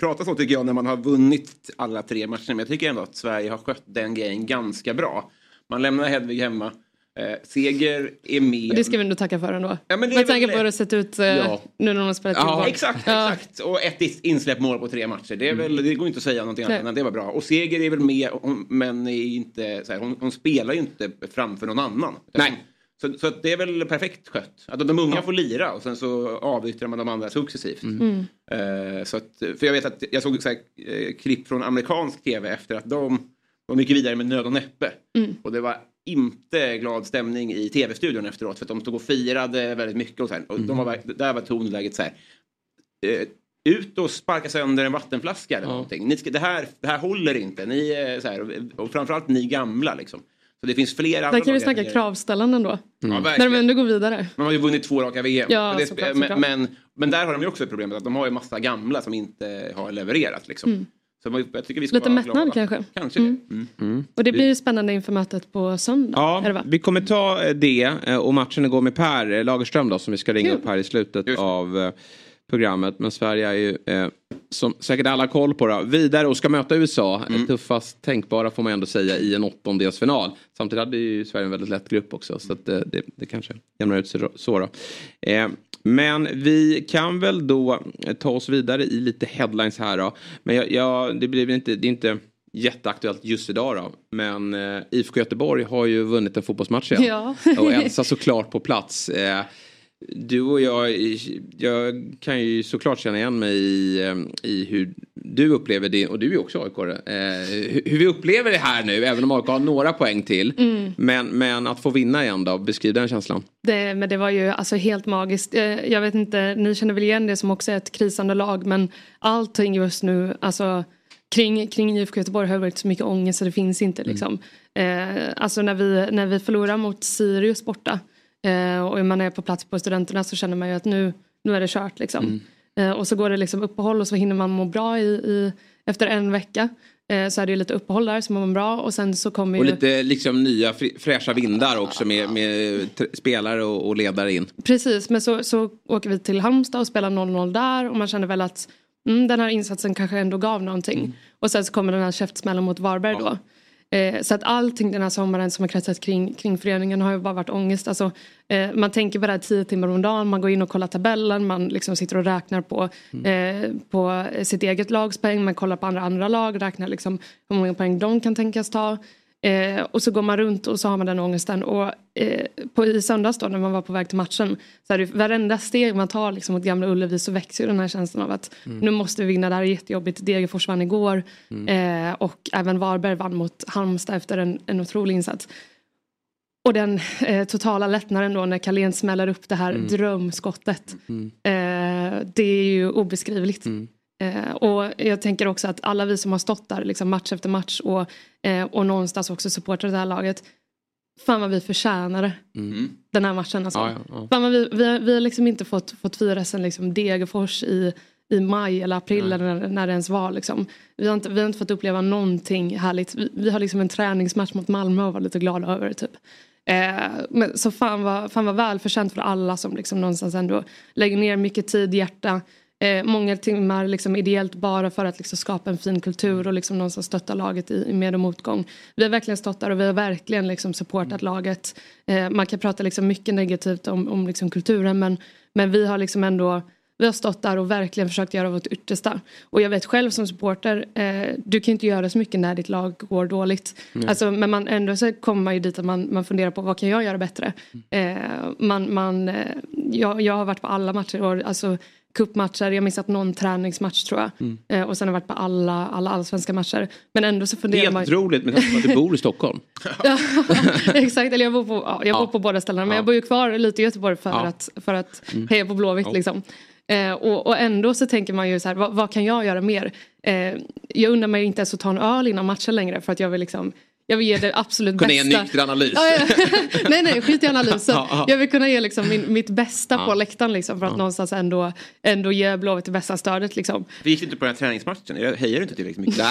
prata så tycker jag när man har vunnit alla tre matcherna. Men jag tycker ändå att Sverige har skött den grejen ganska bra. Man lämnar Hedvig hemma. Eh, seger är med. Och det ska vi ändå tacka för ändå. Ja, men det är Med tanke väl- på hur det sett ut eh, Ja. nu när de har spelat Ja. Exakt, Ja. exakt. Och ett is- insläppt mål på tre matcher. Det, är väl, det går inte att säga någonting annat än att det var bra. Och Seger är väl med, men är inte, så här, hon, hon spelar ju inte framför någon annan. Nej. Så, så det är väl perfekt skött. Att de unga får lira och sen så avyttrar man de andra successivt. Eh, så att, för jag vet att jag såg så här, eh, klipp från amerikansk tv efter att de, de gick vidare med nöd och näppe. Och det var inte glad stämning i tv-studion efteråt för att de stod och firade väldigt mycket och så här. Och de var, verk- där var tonläget så här. Eh, ut och sparka sönder en vattenflaska eller ja. någonting. Ni ska, det, här, det här håller inte. Ni så här, och framförallt ni gamla liksom. Så det finns flera Där kan vi snacka kravställande då. Mm. Ja, När de ändå går vidare. Man har ju vunnit två raka VM. Ja, det, såklart, såklart. Men, men, där har de ju också ett problem att de har ju massa gamla som inte har levererat. Liksom. Mm. Så jag tycker vi ska Lite mättnad kanske. Kanske mm. Mm. mm. Och det blir ju spännande inför mötet på söndag. Ja, vi kommer ta eh, det eh, och matchen igår med Per Lagerström då som vi ska ringa Kul. upp här i slutet av eh, programmet. Men Sverige är ju, eh, som säkert alla koll på, då, vidare och ska möta USA. Mm. Tuffast tänkbara får man ändå säga i en åttondelsfinal. Samtidigt hade ju Sverige en väldigt lätt grupp också. Så att, eh, det, det kanske jämnar ut sig så. Då. Eh, men vi kan väl då ta oss vidare i lite headlines här då. Men jag, jag, det blir inte, det är inte jätteaktuellt just idag då. Men eh, IFK Göteborg har ju vunnit en fotbollsmatch igen. Ja. och Elsa såklart på plats. Eh, du och jag, jag kan ju såklart känna igen mig i, eh, i hur du upplever det, och du är också aik eh, hur vi upplever det här nu, även om AIK har några poäng till. Mm. Men, men att få vinna igen då, beskriv den känslan. Det, men det var ju alltså helt magiskt. Eh, jag vet inte, ni känner väl igen det som också är ett krisande lag, men allting just nu, alltså kring, kring IFK Göteborg har varit så mycket ångest så det finns inte mm. liksom. Mm. Eh, alltså när vi, när vi förlorar mot Sirius borta och om man är på plats på studenterna så känner man ju att nu, nu är det kört liksom. Mm. Eh, och så går det liksom uppehåll och så hinner man må bra i, i efter en vecka. Eh, så är det lite uppehåll där så mår man bra och sen så kommer Och lite liksom nya fräscha vindar också med, med spelare och, och, ledare in. Precis men så, så åker vi till Halmstad och spelar 0-0 där och man känner väl att mm, den här insatsen kanske ändå gav någonting. Mm. Och sen så kommer den här käftsmällen mot Varberg ja. då. Eh, så att allting den här sommaren som har kretsat kring, kring föreningen har ju bara varit ångest. Alltså, eh, man tänker på det här tio timmar om dagen, man går in och kollar tabellen, man liksom sitter och räknar på, mm. eh, på sitt eget lags poäng, man kollar på andra andra lag, räknar liksom hur många poäng de kan tänkas ta. Eh, och så går man runt och så har man den ångesten. Och eh, på, i söndags då när man var på väg till matchen. Så är det varenda steg man tar liksom mot Gamla Ullevi så växer ju den här känslan av att mm. nu måste vi vinna. Det här är jättejobbigt. Degerfors vann igår. Mm. Eh, och även Varberg vann mot Halmstad efter en, en otrolig insats. Och den eh, totala lättnaden då när Carlén smäller upp det här mm. drömskottet. Mm. Eh, det är ju obeskrivligt. Eh, och jag tänker också att alla vi som har stått där liksom match efter match och, eh, och någonstans också supportar det här laget. Fan vad vi förtjänade mm. den här matchen. Alltså. Ja, ja, ja. Fan vad vi, vi, vi har liksom inte fått, fått fira sen liksom Degerfors i, i maj eller april eller när, när det ens var. Liksom. Vi, har inte, vi har inte fått uppleva någonting härligt. Vi, vi har liksom en träningsmatch mot Malmö och var lite glada över det. Typ. Eh, men, så fan vad, fan vad välförtjänt för alla som liksom någonstans ändå lägger ner mycket tid, hjärta eh, många timmar liksom ideellt bara för att liksom skapa en fin kultur och liksom någonstans stötta laget i, med och motgång. Vi har verkligen stått där och vi har verkligen liksom supportat laget. Eh, man kan prata liksom mycket negativt om, om liksom kulturen men, men vi har liksom ändå vi har stått där och verkligen försökt göra vårt yttersta. Och jag vet själv som supporter, eh, du kan inte göra så mycket när ditt lag går dåligt. Mm. Alltså, men man, ändå så kommer man ju dit att man, man funderar på vad kan jag göra bättre. Mm. Eh, man, man, eh, jag, jag har varit på alla matcher och alltså, cupmatcher, jag missat någon träningsmatch tror jag. Mm. Eh, och sen har jag varit på alla, alla allsvenska matcher. Men ändå så funderar man... Helt otroligt med tanke på att du bor i Stockholm. exakt, eller jag bor på, ja, jag bor på båda ställena. Men jag bor ju kvar lite i Göteborg för ja. att, för att mm. heja på Blåvitt liksom. Eh, och, och, ändå så tänker man ju så här, vad, vad kan jag göra mer? Eh, jag undrar mig inte ens att ta en öl innan matchen längre för att jag vill liksom jag vill ge det absolut kunna bästa. Kunna ge en nykter analys. nej nej skit i analysen. jag vill kunna ge liksom min, mitt bästa ja. på läktaren liksom, för att ja. någonstans ändå, ändå ge Blåvitt det bästa stödet. Liksom. Vi gick inte på den här träningsmatchen, jag hejar du inte tillräckligt mycket?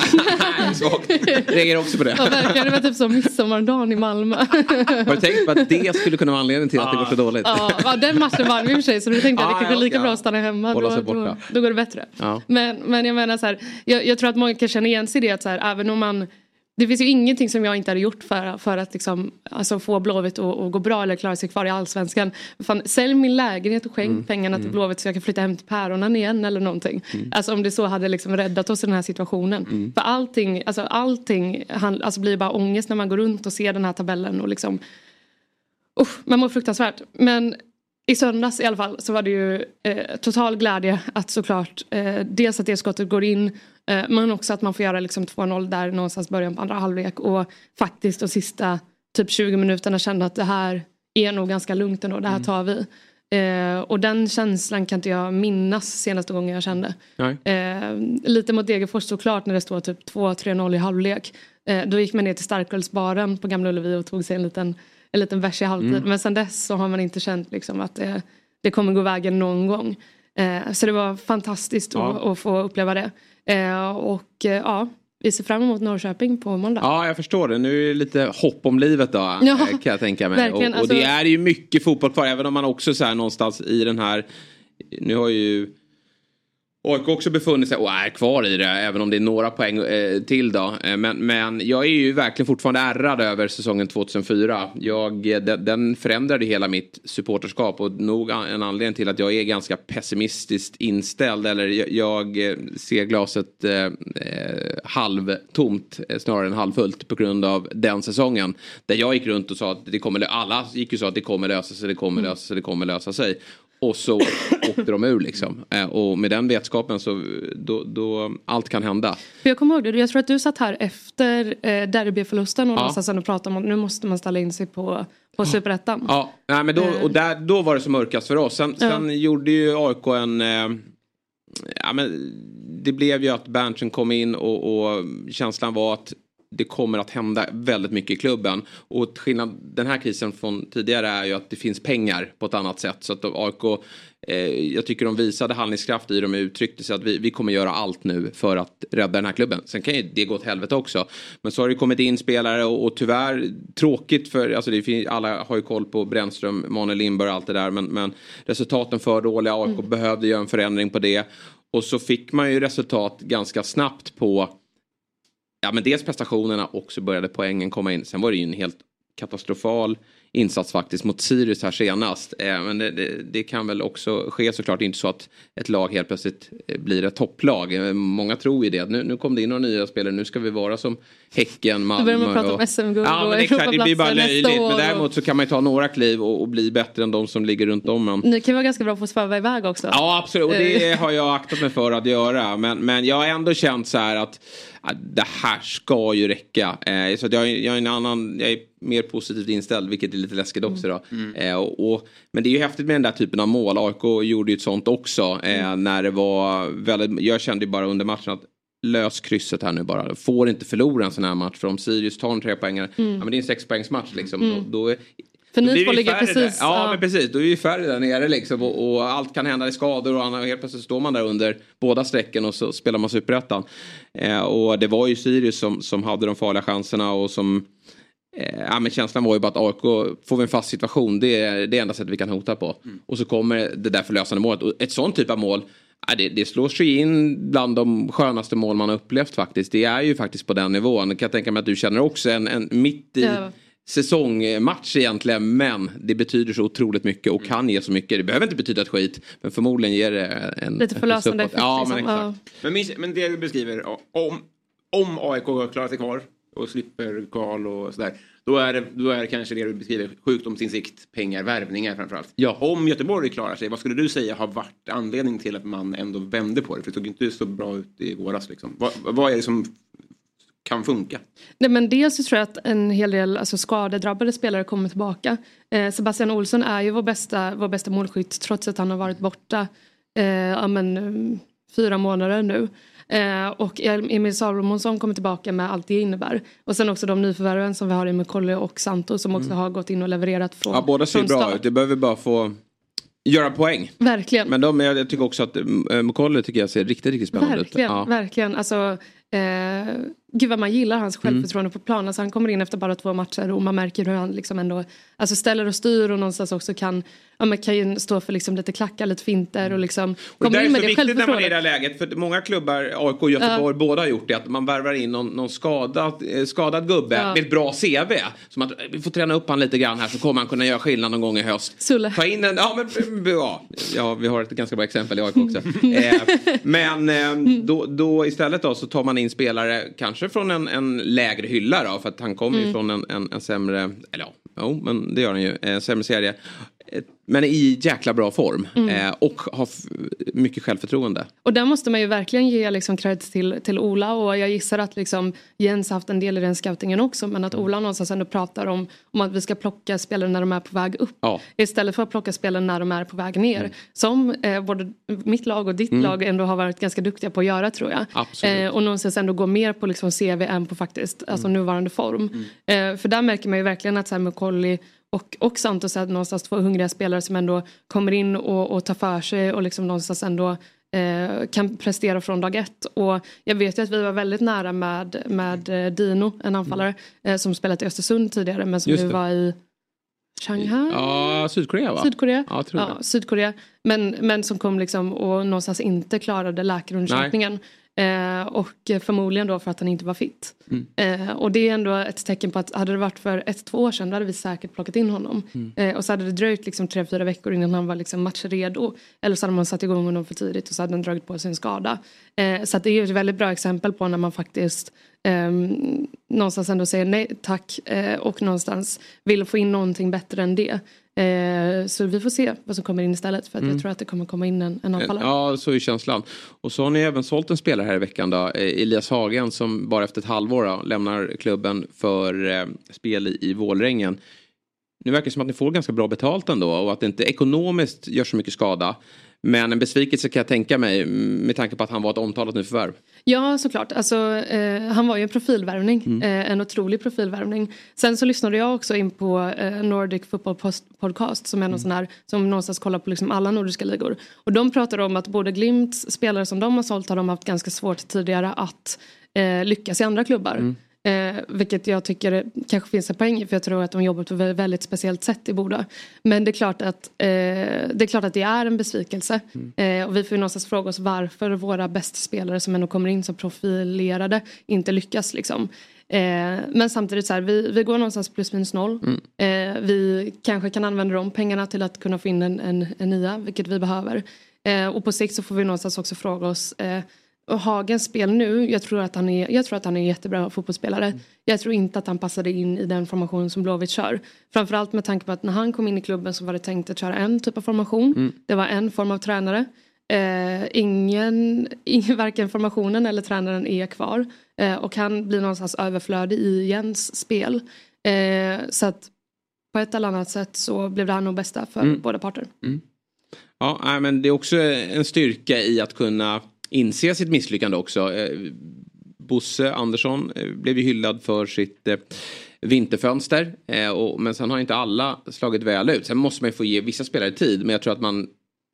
nej, svagt. Reagerar också på det. ja, verkligen, det var typ som midsommardagen i Malmö. Har du tänkt på att det skulle kunna vara anledningen till att det går så dåligt? ja, den matchen vann vi i och för sig så du tänkte att det kanske är lika bra att stanna hemma. Då, då, då, går det bättre. Men, men jag menar så här, jag, jag tror att många kan känna igen sig i det att så här, även om man det finns ju ingenting som jag inte hade gjort för, för att liksom, alltså få Blåvitt att, gå bra eller klara sig kvar i allsvenskan. Fan, sälj min lägenhet och skänk mm. pengarna till mm. Blåvitt så jag kan flytta hem till päronen igen eller någonting. Mm. Alltså om det så hade liksom räddat oss i den här situationen. Mm. För allting, alltså, allting han, alltså, blir bara ångest när man går runt och ser den här tabellen och liksom uh, man mår fruktansvärt. Men i söndags i alla fall så var det ju eh, total glädje att såklart eh, dels att det skottet går in men också att man får göra liksom 2-0 där någonstans början på andra halvlek och faktiskt de sista typ 20 minuterna kände att det här är nog ganska lugnt ändå, det här mm. tar vi. Eh, och den känslan kan inte jag minnas senaste gången jag kände. Eh, lite mot Degerfors såklart när det står typ 2-3-0 i halvlek. Eh, då gick man ner till starkölsbaren på Gamla Ullevi och tog sig en liten, en liten vers i halvtid. Mm. Men sen dess så har man inte känt liksom att det, det kommer gå vägen någon gång. Eh, så det var fantastiskt ja. att, att, få uppleva det. Eh, och eh, ja, vi ser fram emot Norrköping på måndag. Ja, jag förstår det. Nu är det lite hopp om livet då. Ja, eh, kan jag tänka mig. Och, och, alltså... det är ju mycket fotboll kvar. Även om man också så här någonstans i den här. Nu har ju AIK också befunnit sig och är kvar i det även om det är några poäng eh, till då. Eh, men, men jag är ju verkligen fortfarande ärrad över säsongen 2004. Jag, eh, den, den förändrade hela mitt supporterskap och nog en anledning till att jag är ganska pessimistiskt inställd. Eller jag, jag eh, ser glaset eh, halvtomt snarare än halvfullt på grund av den säsongen. Där jag gick runt och sa att det kommer, alla gick ju så att det kommer lösa sig, det kommer lösa sig, det kommer lösa sig. Och så åkte de ur liksom. Eh, och med den vetskapen så då, då allt kan hända. Jag kommer ihåg det, jag tror att du satt här efter eh, derbyförlusten och ja. och pratade om att nu måste man ställa in sig på, på superettan. Ja, Nej, men då, eh. och där, då var det som mörkast för oss. Sen, sen ja. gjorde ju AIK en... Eh, ja, men det blev ju att Berntsen kom in och, och känslan var att det kommer att hända väldigt mycket i klubben. Och skillnad den här krisen från tidigare är ju att det finns pengar på ett annat sätt. Så att AIK, eh, jag tycker de visade handlingskraft i dem och uttryckte sig att vi, vi kommer göra allt nu för att rädda den här klubben. Sen kan ju det gå åt helvete också. Men så har det kommit in spelare och, och tyvärr tråkigt för, alltså det finns, alla har ju koll på Brännström, Manuel Lindberg och allt det där. Men, men resultaten för dåliga, AIK mm. behövde göra en förändring på det. Och så fick man ju resultat ganska snabbt på ja, men dels prestationerna och så började poängen komma in. Sen var det ju en helt katastrofal insats faktiskt mot Sirius här senast. Eh, men det, det, det, kan väl också ske såklart inte så att ett lag helt plötsligt eh, blir ett topplag. Eh, många tror ju det. Nu, nu kom det in några nya spelare. Nu ska vi vara som Häcken, Malmö. Då börjar man prata om SM-guld ja, och exakt, Det blir bara löjligt. Men däremot så kan man ju ta några kliv och, och, bli bättre än de som ligger runt om. Ni kan vara ganska bra på att sväva iväg också. Ja absolut och det har jag aktat mig för att göra. Men, men jag har ändå känt så här att det här ska ju räcka. Så jag, jag, är en annan, jag är mer positivt inställd vilket är lite läskigt också. Då. Mm. Eh, och, och, men det är ju häftigt med den där typen av mål. AIK gjorde ju ett sånt också. Eh, mm. När det var väldigt, jag kände ju bara under matchen att lös krysset här nu bara. Får inte förlora en sån här match. För om Sirius tar en trepoängare, mm. ja, men det är en sexpoängsmatch liksom. Mm. Då, då för ni får ligga precis. Ja, ja, men precis. Då är vi färre där nere liksom. Och, och, allt kan hända i skador och helt plötsligt står man där under båda strecken och så spelar man superettan. Eh, och det var ju Sirius som, som hade de farliga chanserna och som ja, men känslan var ju bara att AIK, får vi en fast situation, det är det enda sättet vi kan hota på. Mm. Och så kommer det där förlösande målet. Och ett sånt typ av mål, ja, det, det slår sig in bland de skönaste mål man har upplevt faktiskt. Det är ju faktiskt på den nivån. Jag kan tänka mig att du känner också en, en mitt i ja säsongmatch egentligen men det betyder så otroligt mycket och kan ge så mycket. Det behöver inte betyda ett skit men förmodligen ger det en... Lite förlösande effekt. Ja, men, liksom. exakt. Ja. Men, men det du beskriver, om, om AIK klarar sig kvar och slipper kval och sådär. Då är, det, då är det kanske det du beskriver sjukdomsinsikt, pengar, värvningar framförallt. Ja. Om Göteborg klarar sig, vad skulle du säga har varit anledning till att man ändå vände på det? För det såg inte så bra ut i våras. Liksom. Vad, vad är det som kan funka? Nej, men dels så tror jag att en hel del alltså, skadedrabbade spelare kommer tillbaka. Eh, Sebastian Olsson är ju vår bästa, vår bästa målskytt trots att han har varit borta eh, ja, men, fyra månader nu. Eh, och Emil Salomonsson kommer tillbaka med allt det innebär. Och sen också de nyförvärven som vi har i McCauley och Santos som också mm. har gått in och levererat från Ja båda ser bra ut. Det behöver bara få göra poäng. Verkligen. Men de, jag tycker också att uh, McCauley tycker jag ser riktigt, riktigt spännande verkligen, ut. Ja. Verkligen. Alltså, eh, gud vad man gillar hans självförtroende mm. på plan. Alltså han kommer in efter bara två matcher och man märker hur han liksom ändå alltså ställer och styr och någonstans också kan, ja, man kan ju stå för liksom lite klackar, lite finter och liksom och det är så viktigt när man är i det här läget för många klubbar, AIK och Göteborg, uh. båda har gjort det att man värvar in någon, någon skadad, eh, skadad gubbe uh. med ett bra CV. Som att vi får träna upp han lite grann här så kommer han kunna göra skillnad någon gång i höst. Sulle. Ta in en, ja men ja, ja vi har ett ganska bra exempel i AIK också. eh, men eh, då, då istället då så tar man in spelare kanske från en, en lägre hylla då för att han kommer mm. ju från en, en, en sämre, eller ja, jo men det gör han ju, en sämre serie. Men i jäkla bra form mm. eh, och har mycket självförtroende. Och där måste man ju verkligen ge liksom cred till, till Ola och jag gissar att liksom Jens haft en del i den scoutingen också men att mm. Ola någonstans ändå pratar om, om att vi ska plocka spelare när de är på väg upp ja. istället för att plocka spelare när de är på väg ner. Mm. Som eh, både mitt lag och ditt mm. lag ändå har varit ganska duktiga på att göra tror jag. Eh, och någonstans ändå gå mer på liksom CV än på faktiskt alltså mm. nuvarande form. Mm. Eh, för där märker man ju verkligen att så här, McCauley och, och Santos är någonstans två hungriga spelare som ändå kommer in och, och tar för sig och liksom någonstans ändå eh, kan prestera från dag ett. Och jag vet ju att vi var väldigt nära med, med eh, Dino, en anfallare mm. eh, som spelat i Östersund tidigare men som nu var i Shanghai? Ja, Sydkorea va? Sydkorea. Ja, ja, Sydkorea. Men, men som kom liksom och någonstans inte klarade läkarundersökningen. Eh, och förmodligen då för att han inte var fit. Mm. Eh, och det är ändå ett tecken på att hade det varit för ett, två år sedan då hade vi säkert plockat in honom. Mm. Eh, och så hade det dröjt liksom tre, fyra veckor innan han var liksom matchredo. Eller så hade man satt igång honom för tidigt och så hade han dragit på sig en skada. Eh, så det är ett väldigt bra exempel på när man faktiskt Um, någonstans ändå säger nej tack uh, och någonstans vill få in någonting bättre än det. Eh, så vi får se vad som kommer in istället för att mm. jag tror att det kommer komma in en, en anfallare. Ja, så är känslan. Och så har ni även sålt en spelare här i veckan då, eh, Elias Hagen som bara efter ett halvår då, lämnar klubben för eh, spel i, i Vålrängen. Nu verkar det som att ni får ganska bra betalt ändå och att det inte ekonomiskt gör så mycket skada. Men en besvikelse kan jag tänka mig med tanke på att han var ett omtalat nyförvärv. Ja såklart, alltså, eh, han var ju en profilvärvning, mm. eh, en otrolig profilvärvning. Sen så lyssnade jag också in på eh, Nordic Football Podcast som är någon mm. sån här, som någonstans kollar på liksom alla nordiska ligor. Och de pratar om att både Glimts spelare som de har sålt har de haft ganska svårt tidigare att eh, lyckas i andra klubbar. Mm. Eh, vilket jag tycker kanske finns en poäng i för jag tror att de jobbar på ett väldigt speciellt sätt i Boda. Men det är klart att, eh, det, är klart att det är en besvikelse. Mm. Eh, och vi får ju någonstans fråga oss varför våra bästa spelare som ändå kommer in som profilerade inte lyckas liksom. Eh, men samtidigt så här, vi, vi går någonstans plus minus noll. Mm. Eh, vi kanske kan använda de pengarna till att kunna få in en, en, en nia, vilket vi behöver. Eh, och på sikt så får vi någonstans också fråga oss och Hagens spel nu, jag tror att han är, jag tror att han är en jättebra fotbollsspelare. Mm. Jag tror inte att han passade in i den formation som Blåvitt kör. Framförallt med tanke på att när han kom in i klubben så var det tänkt att köra en typ av formation. Mm. Det var en form av tränare. Eh, ingen, ingen, varken formationen eller tränaren är kvar. Eh, och han blir någonstans överflödig i Jens spel. Eh, så att på ett eller annat sätt så blev det här nog bästa för mm. båda parter. Mm. Ja, men det är också en styrka i att kunna inse sitt misslyckande också. Eh, Bosse Andersson eh, blev ju hyllad för sitt eh, vinterfönster. men sen har inte alla slagit väl ut. Sen måste man ju få ge vissa spelare tid. Men jag tror att man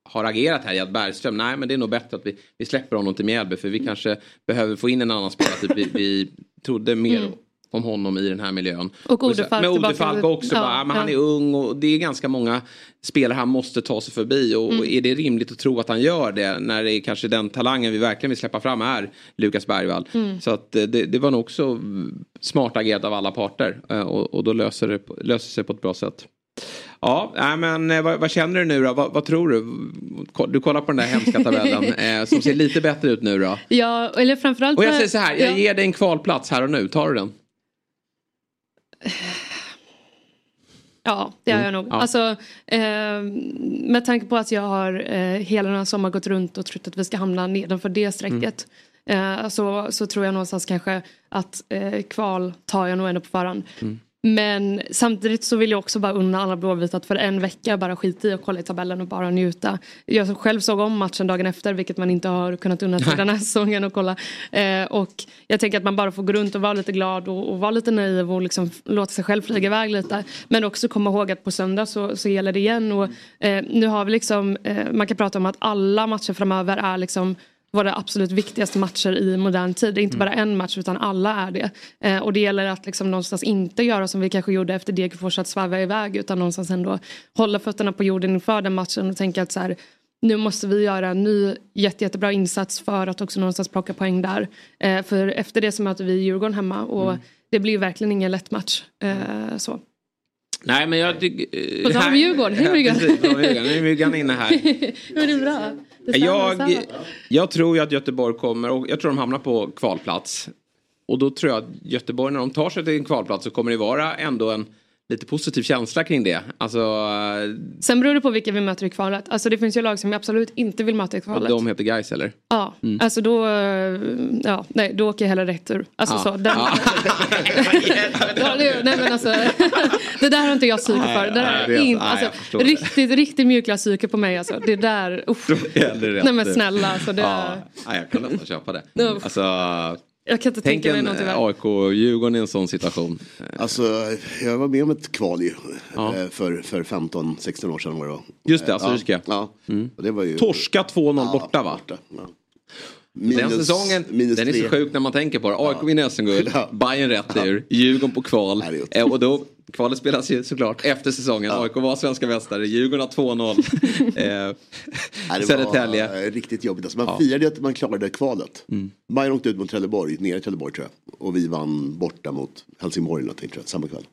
har agerat här i att Bergström, nej men det är nog bättre att vi, vi släpper honom till Mjällby. För vi kanske behöver få in en annan spelare. Typ vi, vi trodde mer mm om honom i den här miljön. Och Ode Falk, med Ode Falk också. Ja, bara, men ja. Han är ung och det är ganska många spelare han måste ta sig förbi. Och mm. är det rimligt att tro att han gör det när det är kanske den talangen vi verkligen vill släppa fram är Lukas Bergvall. Mm. Så att det, det, var nog också smart agerat av alla parter. Eh, och, och då löser det löser sig på ett bra sätt. Ja, men eh, vad, vad, känner du nu då? Vad, vad, tror du? Du kollar på den där hemska tabellen eh, som ser lite bättre ut nu då. Ja, eller framförallt. Och jag säger så här, jag ja. ger dig en kvalplats här och nu. Tar du den? Ja, det har jag nog. Ja. Alltså, eh, med tanke på att jag har eh, hela den här sommaren gått runt och trott att vi ska hamna nedanför det strecket. Mm. Eh, så, så tror jag någonstans kanske att eh, kval tar jag nog ändå på förhand. Mm. Men samtidigt så vill jag också bara unna alla blåvita att för en vecka bara skita i och kolla i tabellen och bara njuta. Jag själv såg om matchen dagen efter vilket man inte har kunnat unna sig den här säsongen och kolla. Eh, och jag tänker att man bara får gå runt och vara lite glad och, och vara lite naiv och liksom låta sig själv flyga iväg lite. Men också komma ihåg att på söndag så, så gäller det igen och eh, nu har vi liksom, eh, man kan prata om att alla matcher framöver är liksom våra absolut viktigaste matcher i modern tid. Det är inte mm. bara en match utan alla är det. Eh, och det gäller att liksom någonstans inte göra som vi kanske gjorde efter Degerfors att sväva iväg utan någonstans ändå hålla fötterna på jorden inför den matchen och tänka att så här, nu måste vi göra en ny jätte, jättebra insats för att också någonstans plocka poäng där. Eh, för efter det så möter vi Djurgården hemma och mm. det blir verkligen ingen lätt match. Eh, så. Nej men jag tycker... På tal om Djurgården, hej Myggan! Nu är Myggan inne här. Men det är bra. Jag, jag tror ju att Göteborg kommer, och jag tror de hamnar på kvalplats. Och då tror jag att Göteborg när de tar sig till en kvalplats så kommer det vara ändå en lite positiv känsla kring det. Alltså, Sen beror det på vilka vi möter i kvalet. Alltså det finns ju lag som vi absolut inte vill möta i kvalet. de heter Gais eller? Ja, alltså då, ja, nej, då åker jag hellre rätt ur. Alltså Ja. så. Den, ja, det, nej men alltså, det där har inte jag psyke för. Det där Nej, jag är vet. in, Nej, alltså, jag det. riktigt, riktigt mjukla psyke på mig alltså. Det där, usch. Nej men snälla alltså. Det, Ja, nej, jag kan nästan köpa det. Alltså, Jag kan inte tänk tänka mig en någonting värre. AIK och Djurgården i en sån situation. Alltså, jag var med om ett kval ju. Ja. eh, För, för 15-16 år sedan var det? Just det, Eh, Assyriska. Ja, ja. Och det var ju... Torska 2-0 Ja, borta va? ja. den säsongen, minus den är så sjuk när man tänker på det. AIK vinner SM-guld, Ja. Bayern rätt ur, Djurgården på kval. Ja. Eh, och då, kvalet spelas ju såklart efter säsongen. AIK var svenska mästare, Djurgården har 2-0. eh, Nej, det Södertälje. var eh, riktigt jobbigt. Alltså, man firade ju att man klarade kvalet. Mm. Bayern åkte ut mot Trelleborg, nere i Trelleborg tror jag. Och vi vann borta mot Helsingborg någonting, tror jag, samma kväll.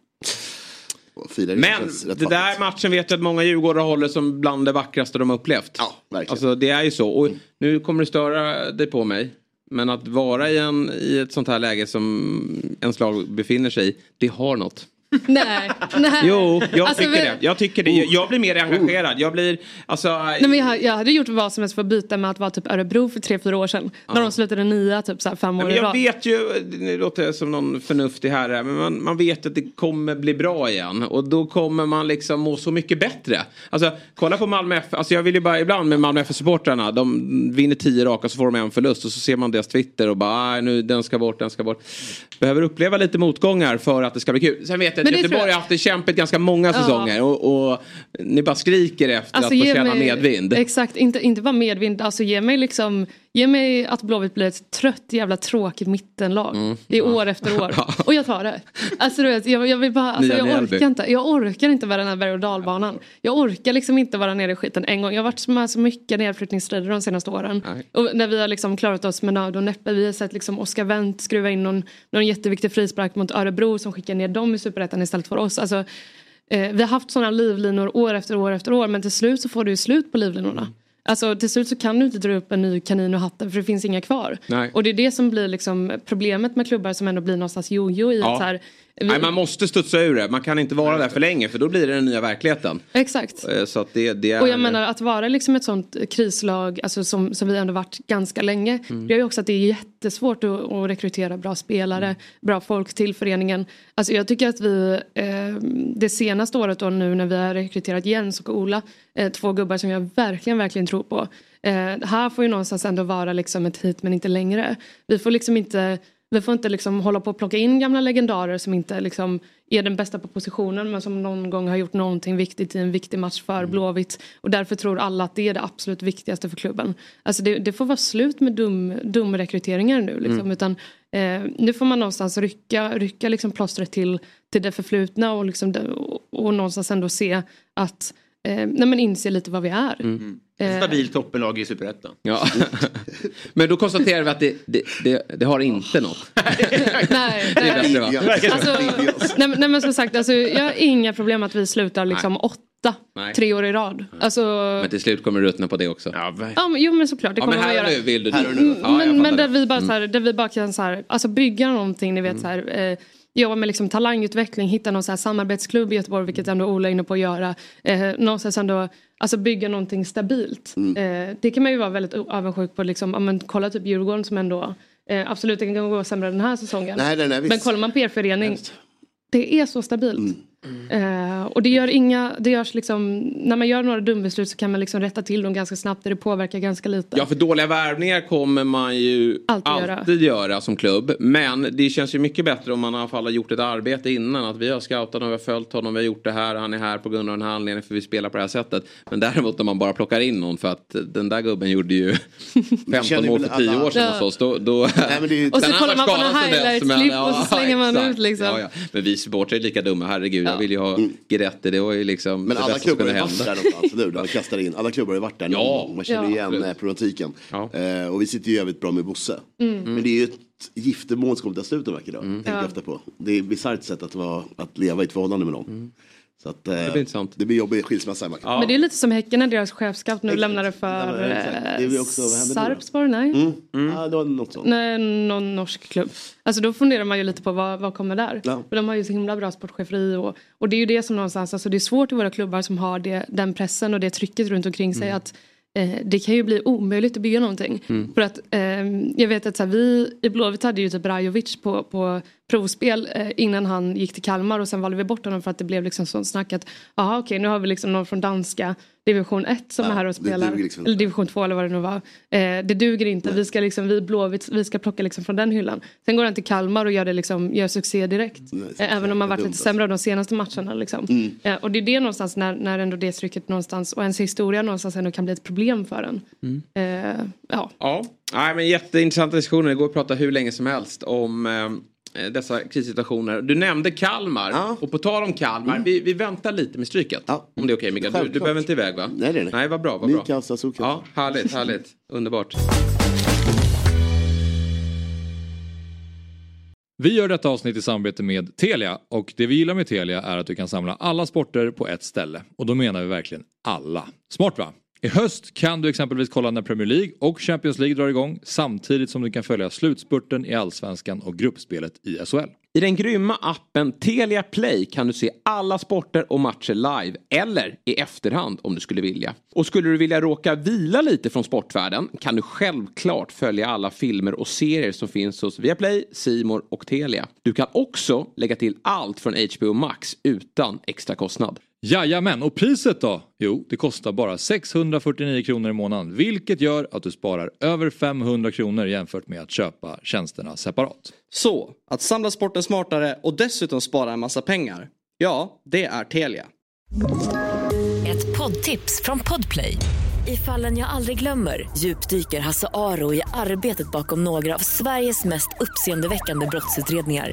Firade Men det där matchen vet jag att många djurgårdare håller som bland det vackraste de har upplevt. Ja, verkligen. Alltså det är ju så. Och nu kommer det störa dig på mig. Men att vara i, en, i ett sånt här läge som ens lag befinner sig i, det har något. Nej, nej. Jo, jag Alltså, tycker vi- det. Jag tycker det. Jag blir mer engagerad. Jag blir, alltså... Nej, men jag, jag hade gjort vad som helst för att byta med att vara typ Örebro för tre, fyra år sedan. När de slutade nia typ så här fem år Men i jag rad. vet ju, nu låter jag som någon förnuftig herre, men man, man vet att det kommer bli bra igen. Och då kommer man liksom må så mycket bättre. Alltså kolla på Malmö FF, alltså jag vill ju bara ibland med Malmö FF-supportrarna, de vinner tio raka så får de en förlust och så ser man deras Twitter och bara, "Aj, nu den ska bort, den ska bort. Behöver uppleva lite motgångar för att det ska bli kul. Sen vet jag Men att Göteborg jag- har haft det kämpigt ganska många Ja. säsonger och, och ni bara skriker efter Alltså, att få känna mig- medvind. Exakt, inte, inte bara medvind. Alltså ge mig liksom Ge mig att Blåvitt blir ett trött jävla tråkigt mittenlag Mm. i år efter år. Och jag tar det. Alltså du vet, jag, jag vill bara, alltså, jag orkar inte. Jag orkar inte vara den här berg och dalbanan. Jag orkar liksom inte vara nere i skiten en gång. Jag har varit med så mycket nedflyttningsstrider de senaste åren. Nej. Och när vi har liksom klarat oss med nöd och näppe. Vi har sett liksom Oscar Wendt skruva in någon, någon jätteviktig frispark mot Örebro som skickar ner dem i superettan istället för oss. Alltså, eh, vi har haft sådana livlinor år efter år efter år men till slut så får du ju slut på livlinorna. Alltså till slut så kan du inte dra upp en ny kanin ur hatten för det finns inga kvar. Nej. Och det är det som blir liksom problemet med klubbar som ändå blir någonstans jojo i Ja. att så här, vi, Nej, man måste studsa ur det. Man kan inte vara där för länge för då blir det den nya verkligheten. Exakt. Eh, Så det, det är... Och jag menar att vara liksom ett sånt krislag alltså som, som vi ändå varit ganska länge. Mm. Det gör ju också att det är jättesvårt att, att rekrytera bra spelare, Mm. bra folk till föreningen. Alltså jag tycker att vi eh, det senaste året då nu när vi har rekryterat Jens och Ola, eh, två gubbar som jag verkligen, verkligen tror på. Eh, här får ju någonstans ändå vara liksom ett hit men inte längre. Vi får liksom inte vi får inte liksom hålla på och plocka in gamla legendarer som inte liksom är den bästa på positionen men som någon gång har gjort någonting viktigt i en viktig match för Blåvitt. Och därför tror alla att det är det absolut viktigaste för klubben. Alltså det, det får vara slut med dum, dum rekryteringar nu. Liksom. Utan, eh, nu får man någonstans rycka, rycka liksom plåstret till, till det förflutna och, liksom det, och, och någonstans ändå se att eh, nej men inse lite vad vi är. Eh, Stabilt toppenlag i superettan. Ja. Men då konstaterar vi att det, det, det, det har inte något. nej, nej. Ja. Alltså, nej, men- nej men som sagt, alltså, jag har inga problem att vi slutar liksom åtta, Nej. tre år i rad. Alltså, Men till slut kommer du ruttna på det också. Ja, ver- ja, men, jo men såklart, det Ja, kommer men man här göra. och nu vill du Här och nu. Ja, jag men men där vi bara, så här, där vi bara kan så här, alltså, bygga någonting, ni vet så här, eh, jobba med liksom talangutveckling, hitta någon så här samarbetsklubb i Göteborg, vilket ändå Ola är inne på att göra. Eh, någonstans ändå, alltså bygga någonting stabilt. Eh, det kan man ju vara väldigt avundsjuk på, liksom, ja, men, kolla typ Djurgården som ändå, eh, absolut det kan gå sämre den här säsongen. Nej, nej, nej, men kollar man på er förening, det är så stabilt. Eh, och det gör inga, det görs liksom, när man gör några dumbeslut så kan man liksom rätta till dem ganska snabbt och det påverkar ganska lite. Ja, för dåliga värvningar kommer man ju Alltid alltid, göra. göra. som klubb. Men det känns ju mycket bättre om man i alla fall har gjort ett arbete innan. Att vi har scoutat honom, vi har följt honom, vi har gjort det här, han är här på grund av den här anledningen för vi spelar på det här sättet. Men däremot om man bara plockar in någon för att den där gubben gjorde ju 15 känner mål för 10 alla- år sedan Ja. hos oss. Då, då... Nej, men det är ju... Och så kollar man på några highlights-klipp men- och så slänger man exakt. ut liksom. Ja, ja. Men vi supportrar är lika dumma, herregud. Jag Ja. vill ju ha Guidetti, det var ju liksom Men det alla bästa som klubbar har kunde ju varit hända. där någonstans, eller hur? De kastar in. Alla klubbar har ju varit där någon Ja. gång. Man känner Ja. igen Absolut. eh, problematiken. Ja. Eh, och vi sitter ju jävligt bra med Bosse. Men det är ju ett giftermål som kommer ta slut en vacker dag. Tänker jag Ja. ofta på. Det är ett bisarrt sätt att, vara, att leva i ett förhållande med någon. Så att, eh, Det blir intressant. det blir jobbig skilsmässa. Ja. Men det är lite som Häcken när deras chefscout nu Exakt. lämnade för Ja, eh? Sarpsborg. Nej. Mm. Ja, det var något sånt. Nej, någon norsk klubb. Alltså då funderar man ju lite på vad, vad kommer där. Ja. För de har ju så himla bra sportcheferi och, och det är ju det som någonstans, alltså det är svårt i våra klubbar som har det, den pressen och det trycket runt omkring sig att eh, det kan ju bli omöjligt att bygga någonting. För att eh, jag vet att så här, vi i Blåvitt hade ju typ Rajovic på, på provspel eh, innan han gick till Kalmar och sen valde vi bort honom för att det blev liksom sånt snack att jaha okej nu har vi liksom någon från danska division 1 som Ja, är här och spelar. liksom eller division 2 eller vad det nu var. Eh, det duger inte, vi ska liksom, vi Blåvitt, vi ska plocka liksom från den hyllan. Sen går han till Kalmar och gör, det liksom, gör succé direkt. Nej, Eh, även om man varit dumt, lite sämre av de senaste matcherna. Liksom. Eh, och det är det någonstans när, när ändå det trycket någonstans och ens historia någonstans ändå kan bli ett problem för en. Eh, ja. Ja, Nej, men jätteintressanta diskussioner. Det går att prata hur länge som helst om eh, dessa krissituationer. Du nämnde Kalmar. Ja. Och på tal om Kalmar, vi, vi väntar lite med stryket. Ja. Om det är okej Mikael. Du, du behöver inte iväg va? Nej, nej, nej. Nej, vad bra. Vad bra. Ja, härligt, härligt. Underbart. Vi gör detta avsnitt i samarbete med Telia och det vi gillar med Telia är att du kan samla alla sporter på ett ställe. Och då menar vi verkligen alla. Smart va? I höst kan du exempelvis kolla när Premier League och Champions League drar igång samtidigt som du kan följa slutspurten i Allsvenskan och gruppspelet i SHL. I den grymma appen Telia Play kan du se alla sporter och matcher live eller i efterhand om du skulle vilja. Och skulle du vilja råka vila lite från sportvärlden kan du självklart följa alla filmer och serier som finns hos Viaplay, Simor och Telia. Du kan också lägga till allt från HBO Max utan extra kostnad. Jajamän, och priset då? Jo, det kostar bara 649 kronor i månaden vilket gör att du sparar över 500 kronor jämfört med att köpa tjänsterna separat. Så, att samla sporten smartare och dessutom spara en massa pengar. Ja, det är Telia. Ett poddtips från Podplay. I fallen jag aldrig glömmer djupdyker Hasse Aro i arbetet bakom några av Sveriges mest uppseendeväckande brottsutredningar.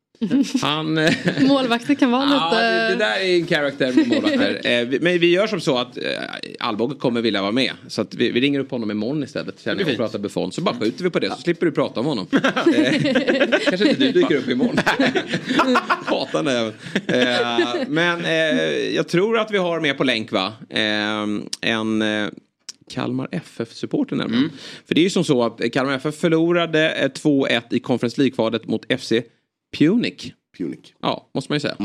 Han... eh, Målvakter kan vara Ja, lite... det, det där är en character med målvakter. eh, vi- men vi gör som så att eh, Alvbåge kommer vilja vara med. Så att vi, vi ringer upp honom imorgon istället. Känner och pratar Buffon. Så bara skjuter vi på det så slipper du prata om honom. Kanske inte du dyker upp imorgon. Hatar den Men jag tror att vi har med på länk va? En Kalmar FF-supporter nämligen. För det är ju som så att Kalmar FF förlorade eh, 2-1 i Conference League-kvalet mot FC Punic. Punic. Ja, måste man ju säga.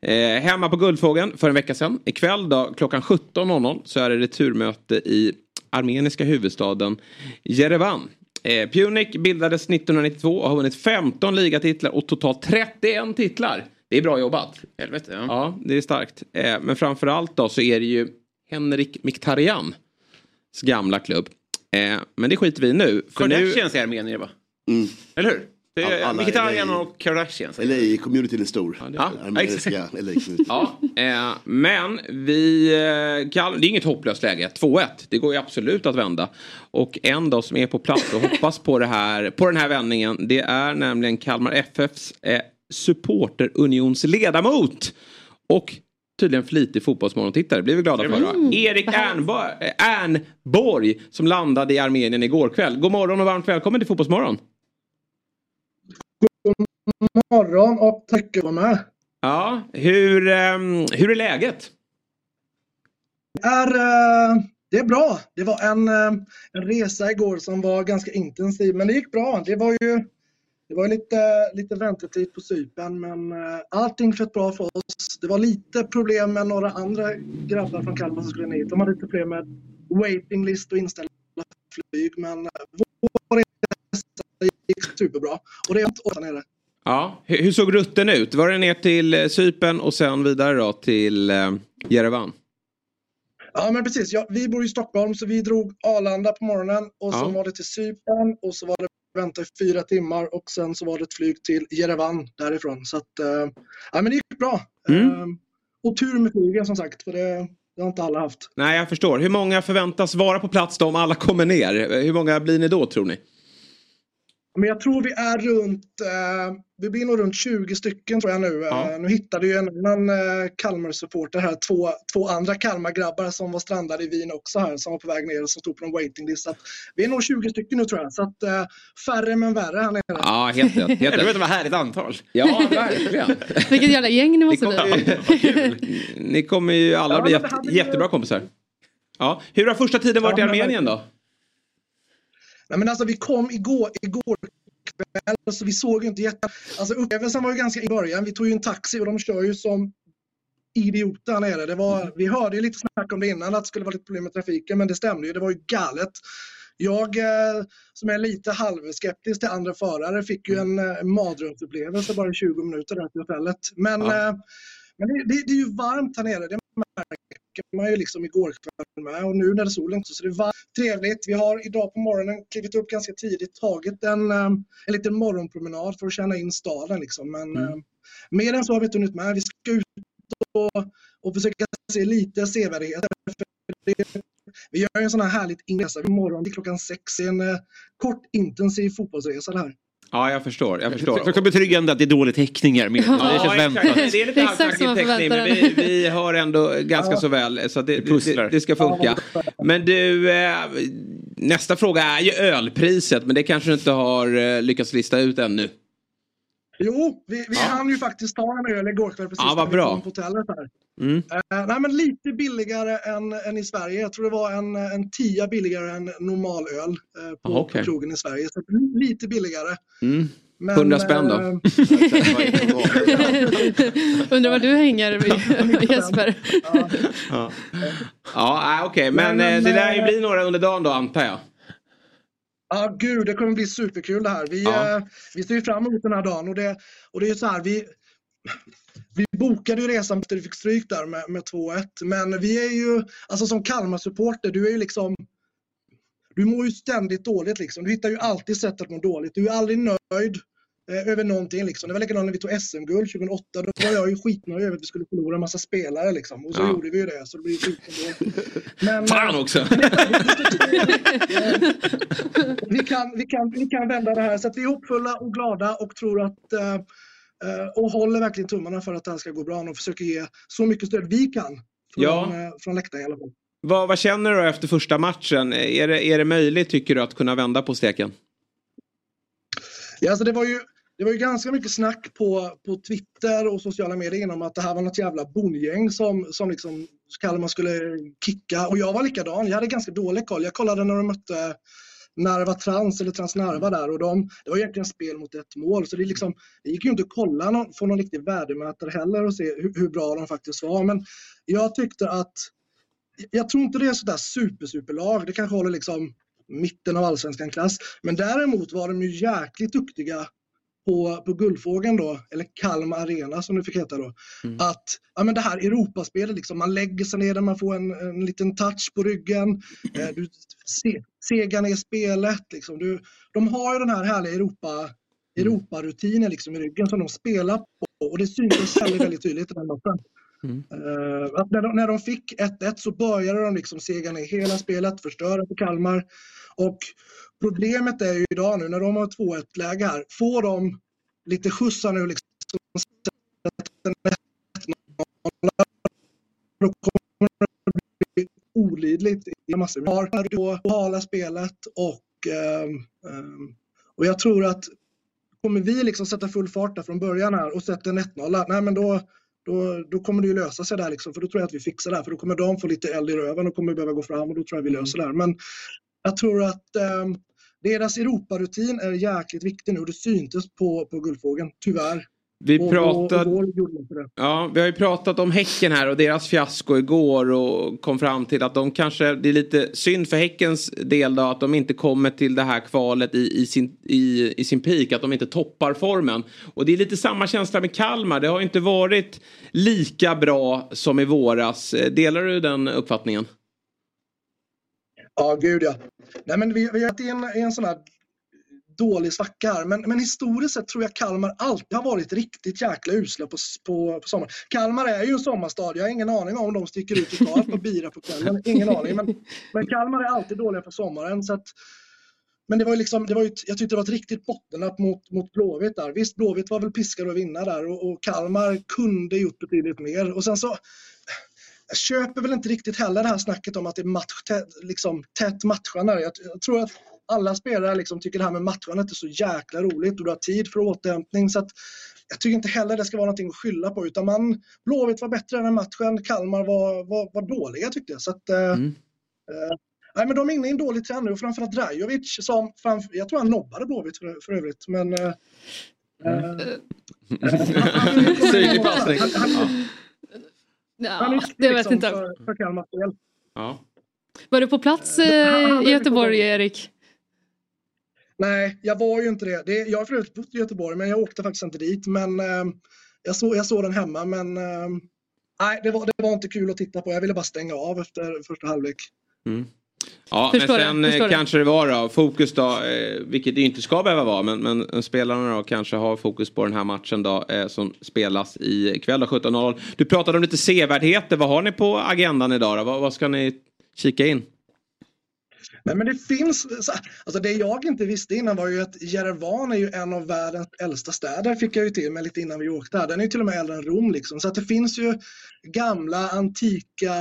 Eh, hemma på Guldfågeln för en vecka sedan. Ikväll då, klockan 17.00 så är det returmöte i armeniska huvudstaden Jerevan. Eh, Punic bildades 1992 och har vunnit 15 ligatitlar och totalt 31 titlar. Det är bra jobbat. Helvete, ja. Ja, det är starkt. Eh, men framförallt då så är det ju Henrik Mkhitaryan gamla klubb. Eh, men det skiter vi i nu. För nu Kardashians är armenier va? Eller hur? Det är alla Mkhitaryan är- och Kardashians. LA-communityn är stor. Ja, Armeniska LA-communityn. Ja, eh, men vi eh, kan, det är inget hopplöst läge. 2-1. Det går ju absolut att vända. Och en dag som är på plats och hoppas på, det här, på den här vändningen. Det är nämligen Kalmar FFs eh, supporterunionsledamot. Och tydligen flitig fotbollsmorgontittare. blir vi glada för. va? Erik Ernborg, Ernborg som landade i Armenien igår kväll. God morgon och varmt välkommen till Fotbollsmorgon. Morgon och tack för att vara med. Ja, hur, ehm, hur är läget? Det är, eh, det är bra. Det var en, eh, en resa igår som var ganska intensiv, men det gick bra. Det var ju det var lite, lite väntetid på Cypern, men eh, allting flöt bra för oss. Det var lite problem med några andra grabbar från Kalmar som skulle ner. De hade lite problem med waiting list och inställda flyg, men vår resa gick superbra. Och det är inte åtta nere. Ja, hur, såg rutten ut? Var det ner till eh, Cypern och sen vidare då till eh, Jerevan? Ja men precis, ja, vi bor i Stockholm så vi drog Arlanda på morgonen och Ja. så var det till Cypern och så var det vänta i fyra timmar och sen så var det ett flyg till Jerevan därifrån. Så att, eh, ja men det gick bra. Mm. Eh, och tur med flygen som sagt för det, Det har inte alla haft. Nej, jag förstår. Hur många förväntas vara på plats då om alla kommer ner? Hur många blir ni då tror ni? Men jag tror vi är runt, eh, vi blir nog runt 20 stycken tror jag nu. Ja. Eh, nu hittade ju en annan eh, Kalmar-supporter här, två, två andra Kalmar-grabbar som var strandade i Wien också här, som var på väg ner och som stod på en waiting list. Så att vi är nog 20 stycken nu tror jag. Så att eh, färre men värre här nere. Ja, helt rätt. Helt Det var rätt. ett härligt antal. Ja, verkligen. Vilket jävla gäng ni måste bli. Ni kommer ju alla Ja, bli jätte, hade ju- jättebra kompisar. Ja. Hur har första tiden varit Ja, i men Armenien då? Nej, men alltså vi kom igår, igår kväll, så vi såg inte jätte... Alltså upplevelsen var ju ganska i början. Vi tog ju en taxi och de kör ju som idioter här nere. Det var, vi hörde ju lite snack om det innan, att det skulle vara lite problem med trafiken, men det stämde ju. Det var ju galet. Jag eh, som är lite halvskeptisk till andra förare fick ju en eh, mardrömsupplevelse bara i 20 minuter där till hotellet. Men, Ja. eh, men det, det, det är ju varmt här nere. Det man ju liksom igår kväll med och nu när det är solen också. Så det är varmt, trevligt. Vi har idag på morgonen klivit upp ganska tidigt, tagit en, eh, en liten morgonpromenad för att känna in staden. Liksom. Men Mm. eh, mer än så har vi inte hunnit med. Vi ska ut och, och försöka se lite sevärdheter. Det- Vi gör en sån här härligt inresa imorgon klockan sex. En eh, kort intensiv fotbollsresa det här. Ja, jag förstår. Jag förstår. Också betryggande att det är dålig täckning här. Med. Ja, det känns exakt. väntat. Det är lite Exakt halvtaskig täckning men vi, vi hör ändå ganska så väl. Så det, det, det, det ska funka. Men du, eh, nästa fråga är ju ölpriset. Men det kanske du inte har eh, lyckats lista ut ännu. Jo, vi, vi Ja. hann ju faktiskt ta en öl igår kväll precis Ja, vad bra. på hotellet här. Mm. Eh, nej, men lite billigare än, än i Sverige. Jag tror det var en, en tia billigare än normal öl eh, på, Aha, okej. på krogen i Sverige. Så li- lite billigare. Mm. Men, 100 spänn då? eh, Undrar var du hänger Jesper. Ja, ja nej, okej. Men Men, eh, det lär ju bli några under dagen då antar jag. Ja, gud, det kommer bli superkul det här. Vi, Ja. eh, vi ser ju fram emot den här dagen och det, och det är ju så här, vi, vi bokade ju resan efter vi fick stryk där med, med 2-1. Men vi är ju, alltså som Kalmar-supporter, du är ju liksom, du mår ju ständigt dåligt liksom. Du hittar ju alltid sätt att må dåligt. Du är aldrig nöjd över någonting liksom. Det var likadant när vi tog SM-guld 2008. Då var jag ju skitnöjd över att vi skulle förlora en massa spelare liksom. Och så Ja. gjorde vi ju det, så det skit ändå. Men, Fan eh, också! vi, kan, vi, kan, vi kan vända det här så att vi är hoppfulla och glada och tror att eh, eh, och håller verkligen tummarna för att det här ska gå bra och försöker ge så mycket stöd vi kan från, Ja. eh, från läktaren i alla fall. Vad, vad känner du efter första matchen? Är det, är det möjligt tycker du att kunna vända på steken? Ja, alltså det, var ju, det var ju ganska mycket snack på, på Twitter och sociala medier om att det här var något jävla bondgäng som, som liksom Kalmar skulle kicka. Och jag var likadan, jag hade ganska dålig koll. Jag kollade när de mötte Narva Trans eller Transnarva där och de, det var egentligen spel mot ett mål. Så det, liksom, det gick ju inte att kolla någon, få någon riktig värdemätare heller och se hur, hur bra de faktiskt var. Men jag tyckte att, jag tror inte det är sådär super, superlag. Det kanske håller liksom mitten av allsvenskan klass. Men däremot var de ju jäkligt duktiga på, på Guldfågeln då, eller Kalmar Arena som det fick heta då. Att ja, men det här Europaspelet, liksom, man lägger sig ner man får en, en liten touch på ryggen. Eh, du se, segar ner spelet. Liksom. Du, de har ju den här härliga Europa, Europarutinen liksom, i ryggen som de spelar på och det syntes väldigt, väldigt tydligt i den matchen. Eh, att när, de, när de fick 1-1 så började de liksom sega ner hela spelet, förstöra för Kalmar. Och problemet är ju idag nu när de har 2-1 läge här, får de lite skjutsar nu liksom sätter en 1-0, då kommer det bli olidligt i massor. Vi har då hala spelet och, ehm, ehm, och jag tror att kommer vi liksom sätta full fart där från början här och sätta en 1-0, nej men då, då, då kommer det ju lösa sig där liksom, för då tror jag att vi fixar det här, för då kommer de få lite eld i röven och kommer behöva gå fram och då tror jag vi löser det här. Men jag tror att ehm, deras Europarutin är jäkligt viktig nu och det syntes på, på Guldfågeln, tyvärr. Vi Och- och- och det. Ja, vi har ju pratat om Häcken här och deras fiasko igår och kom fram till att de kanske, det är lite synd för Häckens del då att de inte kommer till det här kvalet i, i, sin, i, i sin peak, att de inte toppar formen. Och det är lite samma känsla med Kalmar, det har inte varit lika bra som i våras. Delar du den uppfattningen? Ja, gud ja. Nej, men vi, vi har varit i en, i en sån här dålig svacka här. Men, men historiskt sett tror jag Kalmar alltid har varit riktigt jäkla usla på, på, på sommaren. Kalmar är ju en sommarstad. Jag har ingen aning om de sticker ut och tar ett par bira på kvällen. Ingen aning. Men, men Kalmar är alltid dåliga på sommaren. Så att, men det var ju liksom, det var ju, jag tyckte det var ett riktigt bottennapp mot, mot Blåvitt där. Visst, Blåvitt var väl piskade att vinna där och, och Kalmar kunde gjort betydligt mer. Och sen så, jag köper väl inte riktigt heller det här snacket om att det är match, tätt, liksom, tätt matchande. Jag, jag tror att alla spelare liksom tycker det här med matchandet är så jäkla roligt och du har tid för återhämtning. Så att jag tycker inte heller det ska vara någonting att skylla på utan man, Blåvitt var bättre än matchen, Kalmar var, var, var dåliga tyckte jag. Så att, mm. eh, nej, men de är inne i en dålig trend nu och framförallt Drajovic som, framför, jag tror han nobbade Blåvitt för, för övrigt. Men, eh, mm. Syrlig passning. Ja, det vet liksom inte. För, för. Ja. Var du på plats eh, i Göteborg, Erik? Nej, jag var ju inte det. det jag har för övrigt bott i Göteborg, men jag åkte faktiskt inte dit. Men eh, jag, såg, jag såg den hemma, men eh, nej, det var, det var inte kul att titta på. Jag ville bara stänga av efter första halvlek. Mm. Ja, Förstår men sen eh, förstår det. kanske det var då fokus då, eh, vilket det inte ska behöva vara, men, men spelarna då kanske har fokus på den här matchen då eh, som spelas i kväll då 17.00. Du pratade om lite sevärdheter, vad har ni på agendan idag då? Vad, vad ska ni kika in? Nej, men det finns, så- alltså det jag inte visste innan var ju att Jerevan är ju en av världens äldsta städer, fick jag ju till mig lite innan vi åkte här. Den är ju till och med äldre än Rom liksom. Så att det finns ju gamla, antika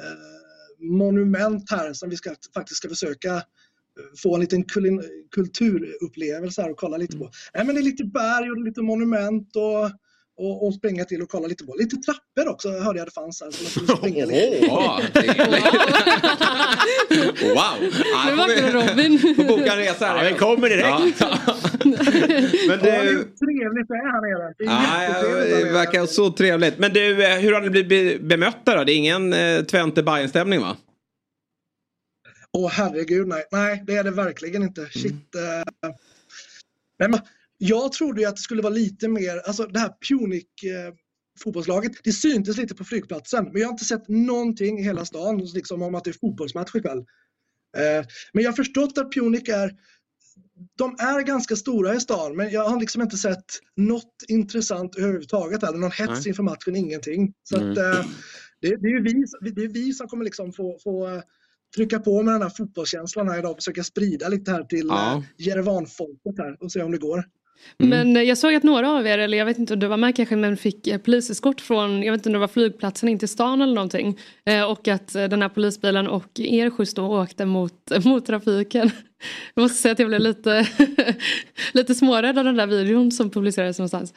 eh, monument här som vi ska, faktiskt ska försöka eh, få en liten kulturupplevelse här och kolla lite på. Nej, men det är lite berg och lite monument och, och, och springa till och kolla lite på. Lite trappor också hörde jag det fanns här. Så man skulle springa lite. Ja, trevligt. wow! Ja, Nu vi- Robin. Får boka en resa här. Ja, den kommer direkt. Ja. Men det är du... trevligt det är här nere. Det är Ja, det verkar så trevligt. Men du, eh, hur har ni blivit be- bemötta då? Det är ingen eh, Twente bayern stämning va? Åh herregud, nej. Nej, det är det verkligen inte. Shit. Nej, men jag trodde ju att det skulle vara lite mer, alltså det här Punic eh, fotbollslaget, det syntes lite på flygplatsen. Men jag har inte sett någonting i hela stan liksom, om att det är fotbollsmatch ikväll. Eh, men jag har förstått att Punic är, de är ganska stora i stan, men jag har liksom inte sett något intressant överhuvudtaget. Eller någon hets Nej. inför matchen, ingenting. Så att, eh, det, det, är vi, det är vi som kommer liksom få, få trycka på med den här fotbollskänslan här idag och försöka sprida lite här till ja. Jerevan-folket här och se om det går. Men eh, jag såg att några av er, eller jag vet inte om du var med kanske, men fick eh, poliseskort från, jag vet inte om det var flygplatsen in till stan eller någonting. Eh, och att den här polisbilen och er skjuts då åkte mot, mot trafiken. Jag måste säga att jag blev lite, lite smårädd av den där videon som publicerades någonstans.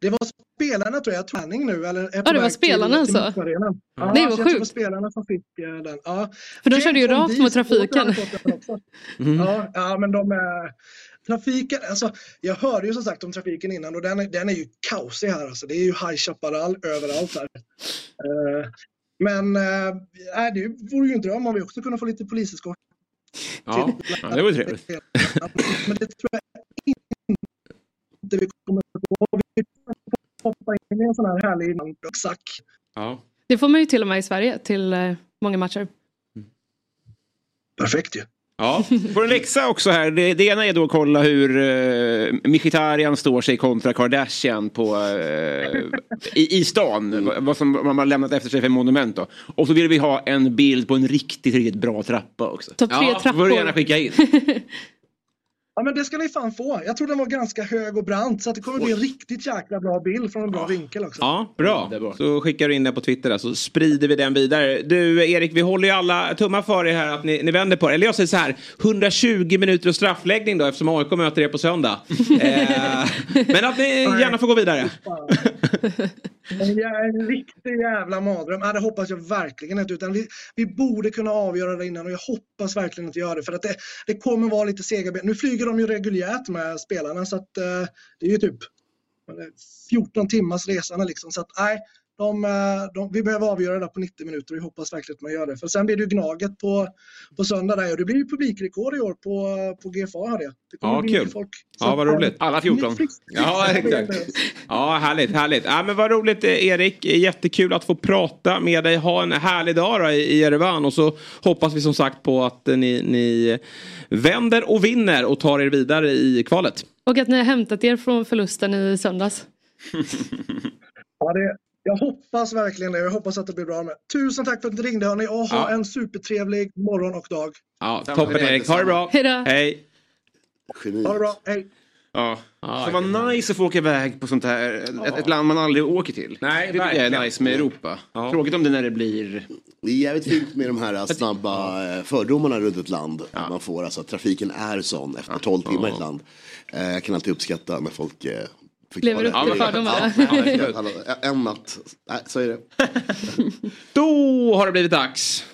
Det var spelarna tror jag, träning nu. Eller är Ja, det var spelarna till, till alltså? matcharenan. Ja, Nej, vad tror det var sjukt. spelarna som fick eh, den. Ja. För de körde ju rakt mot trafiken. också. Ja, ja, men de är... Trafiken, alltså jag hörde ju som sagt om trafiken innan och den är, den är ju kaosig här alltså. Det är ju High Chaparral överallt här. Eh, men nej, det vore ju en dröm om vi också kunde få lite poliseskort. Ja, ja, det var trevligt. Men det tror jag inte vi kommer få. Vi får hoppa in i en sån här härlig rucksack. Ja. Det får man ju till och med i Sverige till eh, många matcher. Perfekt ju. Ja. Får en läxa också här. Det, det ena är då att kolla hur uh, Mkhitaryan står sig kontra Kardashian på, eh, i, i stan. Vad- som man har lämnat efter sig för monument då. Och så vill vi ha en bild på en riktigt, riktigt bra trappa också. Topp tre ja, får du gärna trappor. skicka in. Ja men det ska ni fan få. Jag tror den var ganska hög och brant så att det kommer bli en riktigt jäkla bra bild från en bra vinkel också. Ja, bra. Så skickar du in det på Twitter där så sprider vi den vidare. Du Erik, vi håller ju alla tummar för er här att ni, ni vänder på det. Eller jag säger så här, 120 minuter straffläggning då eftersom AIK möter er på söndag. eh, men att ni gärna får gå vidare. En, riktig jävla mardröm. Ja, det hoppas jag verkligen inte. Utan vi, vi borde kunna avgöra det innan och jag hoppas verkligen att vi gör det. För att det, det kommer vara lite sega. Nu flyger de ju reguljärt med spelarna så att eh, det är ju typ 14 timmars resande liksom. Så att nej, de, eh, de, vi behöver avgöra det på 90 minuter och vi hoppas verkligen att man gör det. För sen blir det ju Gnaget på, på söndag där och det blir ju publikrekord i år på, på GFA jag. Det kommer Ja, bli kul. Folk. Ja, vad roligt. Alla 14. Ja, exakt. Ja, härligt, härligt. Ja, men vad roligt eh, Erik. Jättekul att få prata med dig. Ha en härlig dag då, i i Erevan och så hoppas vi som sagt på att eh, ni, ni vänder och vinner och tar er vidare i kvalet. Och att ni har hämtat er från förlusten i söndags. Ja, det, jag hoppas verkligen det. Jag hoppas att det blir bra med. Tusen tack för att ni ringde hörni och ha Ja. en supertrevlig morgon och dag. Ja, toppen Erik. Ha det bra. Hej då. Hej. Ha det bra. Hej. Ja. Ja, Så vad nice att få åka iväg på sånt här, ett, ett land man aldrig åker till. Nej, det verkligen. är nice med Europa. Ja. Tråkigt om det när det blir... Det är jävligt fint med de här snabba eh, fördomarna runt ett land. Man får alltså att trafiken är sån efter 12 timmar i ett land. Eh, Jag kan alltid uppskatta när folk eh, Lever upp till fördomarna. Ja, ja, En natt. Nej, så är det. Då har det blivit dags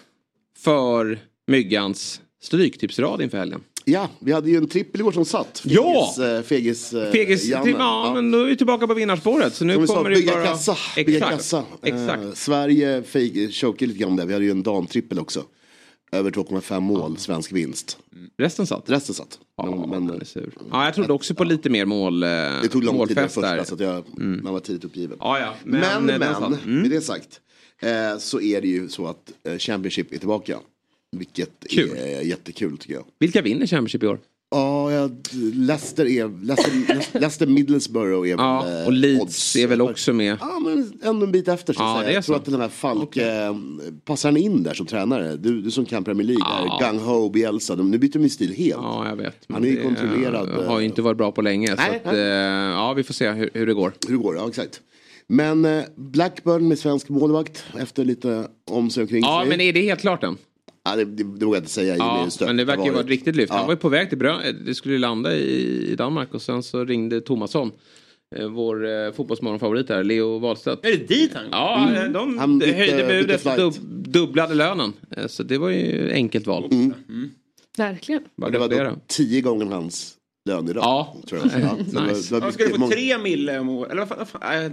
för Myggans stryktipsrad inför helgen. Ja, vi hade ju en trippel igår som satt. Ja! Fegis, eh, Fegis, eh, Fegis, Janne. ja, men då är vi tillbaka på vinnarspåret. Så nu Som vi sa, kommer det bygga bara... kassa. Bygga Exakt. kassa. Exakt. Eh, Sverige chokade lite grann där. Vi hade ju en damtrippel också. Över 2,5 mål, svensk vinst. Resten satt? Resten satt. Ja, men, men. Ja, jag trodde också på lite mer mål, eh, det tog lång tid den första så att jag, man var tidigt uppgiven. Ja, ja. Men, Men, men, eh, satt. Mm. med det sagt. Eh, så är det ju så att eh, Championship är tillbaka. Vilket Kul. är jättekul tycker jag. Vilka vinner Championship i år? Ja, ja, Leicester är, Leicester, Leicester Middlesbrough är Ja, väl eh, och Leeds odds. är väl också med. Ja, men ändå en bit efter så att Ja, säga. Jag tror så. att den här Falk, eh, passar han in där som tränare? Du, du som kan Premier League, Ja. där, Gung Ho, Bielsa, de, nu byter de ju stil helt. Ja, jag vet. Han är ju kontrollerad, har ju eh, inte varit bra på länge. så Nej, att, nej. eh, ja, vi får se hur, hur det går. Hur det går, ja exakt. Men Blackburn med svensk målvakt efter lite om sig och kring Ja, men är det helt klart än? Ja, det, det, det vågar jag inte säga Ja, men det verkar ju vara ett riktigt lyft. Han Ja. var ju på väg till Brö Det skulle ju landa i, i Danmark och sen så ringde Tomasson. eh, Vår eh, fotbollsmorgonfavorit här, Leo Wahlstedt. Är det dit han? Ja, Mm. de Han bytte- höjde budet, dub, dubblade lönen. Eh, Så det var ju enkelt val. Mm. Verkligen. Bara Och det var då tio gånger hans lön idag. Ja. Tror jag. Ja, var- ska du få tre mille om året? Eller vad fan?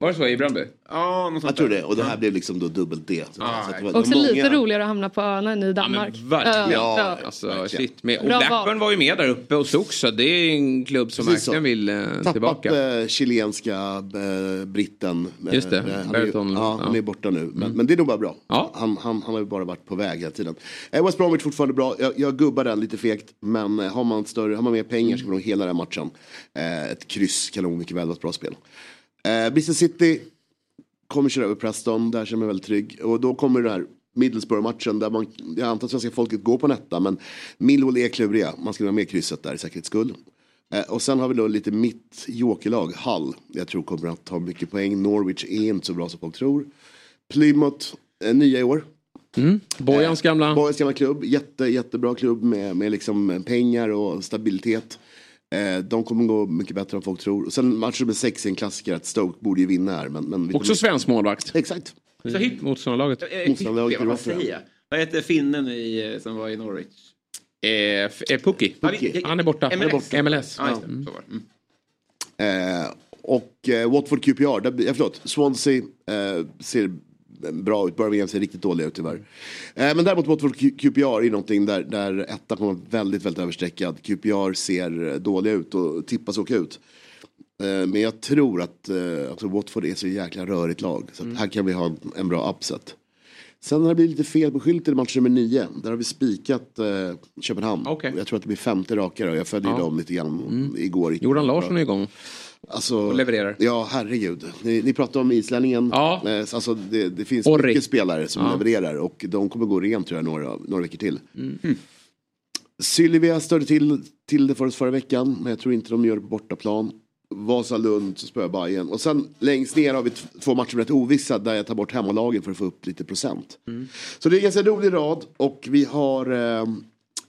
Var det så i Bröndby? Ja, något sånt Jag tror det, och det här blev liksom då dubbelt D. Så, Ja, så att det var- Också var lite många- roligare att hamna på än i Danmark. verkligen. Ja, Alltså, verkligen. shit. Med, och Bra Blackburn var ju med där uppe och slogs. Så det är en klubb som Precis så. verkligen vill eh, Tappat tillbaka. eh, chilenska eh, britten. Eh, Just det, han, är, Berton, ja, han ja. är borta nu. Men, men det är nog bara bra. Ja. Han, han, han har ju bara varit på väg hela tiden. Eh, West Bromwich fortfarande bra. Jag, jag gubbar den lite fegt. Men eh, har man, större, har man mer pengar så kan man nog hela den här matchen. Eh, ett kryss kan nog mycket väl vara ett bra spel. Eh, Bristol City kommer köra över Preston. Där känner jag mig väldigt trygg. Och då kommer den här Middlesbrough-matchen där man, jag antar att svenska folket går på en etta. Men Millwall är kluriga. Man ska ha med krysset där i säkerhets skull. Eh, och sen har vi då lite mitt jokerlag, Hull. Jag tror kommer att ta mycket poäng. Norwich är inte så bra som folk tror. Plymouth, eh, nya i år. Bojans gamla... Borgens gamla klubb, jätte, jättebra klubb med, med liksom pengar och stabilitet. Eh, de kommer gå mycket bättre än folk tror. Och sen match nummer sex är en klassiker att Stoke borde ju vinna här. Men, men Också svensk målvakt. Exakt. Så hit, Motståndarlaget. eh, Motståndarlaget vad säger jag? Vad heter finnen i, eh, som var i Norwich? Eh, eh, Pucki. Han är borta. MLS. MLS. Ja, just det. Så var det. Mm. Eh, och eh, Watford QPR, där, eh, förlåt, Swansea eh, ser bra ut, Birmingham ser riktigt dåliga ut tyvärr. Eh, men däremot Watford QPR är någonting där, där ettan kommer väldigt, väldigt överstreckad. QPR ser dåliga ut och tippas åka ut. Eh, men jag tror att alltså Watford är så jäkla rörigt lag. Så att här kan vi ha en, en bra upset. Sen har det blivit lite fel på skylten i match nummer nio. Där har vi spikat eh, Köpenhamn. Okej. Jag tror att det blir femte raka och jag följde ju dem lite grann igår. Jordan Larsson är igång. Alltså, Och levererar. Ja, herregud. Ni, ni pratade om islänningen. Ja. Eh, Alltså, det, det finns Orri. mycket spelare som Ja. levererar och de kommer gå rent tror jag några, några veckor till. Mm. Sylvia störde till, till det för oss förra veckan men jag tror inte de gör det på bortaplan. Vasalund så spöar Bayern Och sen längst ner har vi två matcher rätt ovissa där jag tar bort hemmalagen för att få upp lite procent. Mm. Så det är en ganska rolig rad och vi har eh,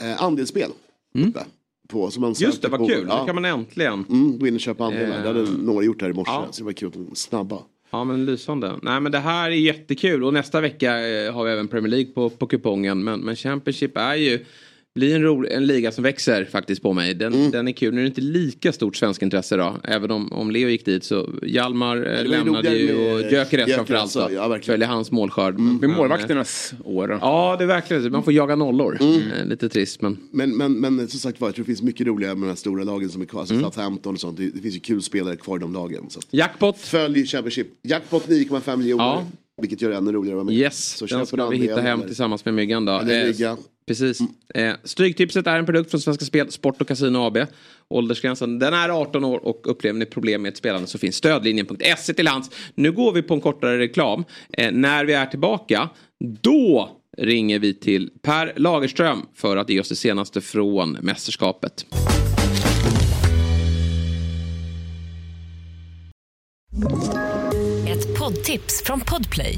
eh, andelsspel. uppe På, som man. Just det, vad kul. Ja. Då kan man äntligen. Mm, gå in och köpa andelar. Det hade Eh, några gjort här i morse. ja. Så det var kul att de snabba. Ja men lysande. Nej men det här är jättekul och nästa vecka eh, har vi även Premier League på, på kupongen. Men, men Championship är ju blir en, ro, en liga som växer faktiskt på mig. Den, den är kul. Nu är det inte lika stort svensk intresse då. Även om, om Leo gick dit så Hjalmar eh, lämnade ju och Gyökeres Gyökeres, framförallt. då. ja. Följer hans målskörd. Med Men, målvakternas år då. eh, Ja, det är verkligen. Man får jaga nollor. Eh, Lite trist men. Men, men, men som sagt var, jag tror det finns mycket roligare med de här stora lagen som är kvar. Mm. Alltså Southampton och sånt. Det, det finns ju kul spelare kvar i de lagen. Så. Jackpot. Följ Championship. Jackpot 9,5 miljoner. Ja. Vilket gör det ännu roligare att vara med. Yes, Så den ska vi hitta hem eller- tillsammans med Myggan då. Eller Eh, Precis. Eh, Stryktipset är en produkt från Svenska Spel, Sport och Casino AB. Åldersgränsen den är 18 år och upplever ni problem med ett spelande så finns stödlinjen.se till hands. Nu går vi på en kortare reklam. Eh, när vi är tillbaka, då ringer vi till Per Lagerström för att ge oss det senaste från mästerskapet. Ett poddtips från Podplay.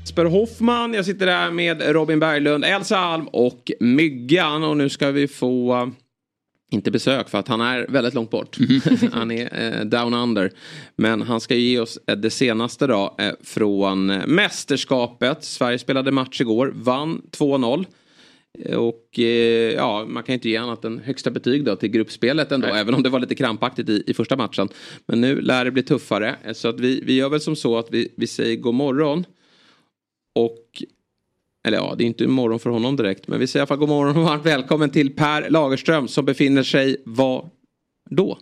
Jesper Hoffman, jag sitter där med Robin Berglund, Elsa Alm och Myggan och nu ska vi få eh, inte besök för att han är väldigt långt bort. han är eh, down under. Men han ska ge oss eh, det senaste då eh, från eh, mästerskapet. Sverige spelade match igår, vann 2-0. Eh, Och ja, man kan inte ge annat än högsta betyg då till gruppspelet ändå. Även om det var lite krampaktigt i, i första matchen. Men nu lär det bli tuffare. Så att vi, vi gör väl som så att vi, vi säger god morgon. Och eller ja, det är inte morgon för honom direkt. Men vi säger i alla fall god morgon och varmt välkommen till Per Lagerström som befinner sig var då?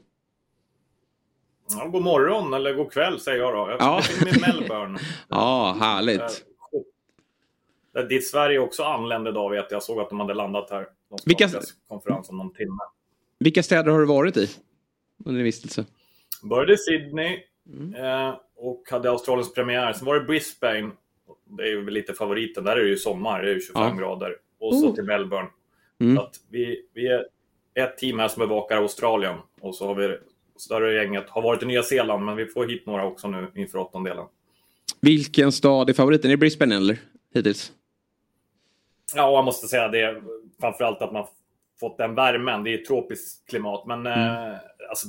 Ja, god morgon eller god kväll säger jag då. Jag Ja. befinner mig i Melbourne. Ja, härligt. Där dit Sverige också anlände idag vet jag. Jag såg att de hade landat här. Vilka- ha presskonferens om någon timme. Vilka städer har du varit i? Under din vistelse? Började i Sydney Mm. eh, och hade Australiens premiär. Sen var det Brisbane. Det är ju väl lite favoriten. Där är det ju sommar. Det är ju 25 Ja. grader. Och så Oh. till Melbourne. Mm. Så att vi, vi är ett team här som bevakar Australien. Och så har vi större gänget. Har varit i Nya Zeeland men vi får hit några också nu inför åttondelen. Vilken stad är favoriten? Är det Brisbane eller? Hittills? Ja, jag måste säga det. Framförallt att man fått den värmen. Det är tropiskt klimat. Men Mm. eh, alltså,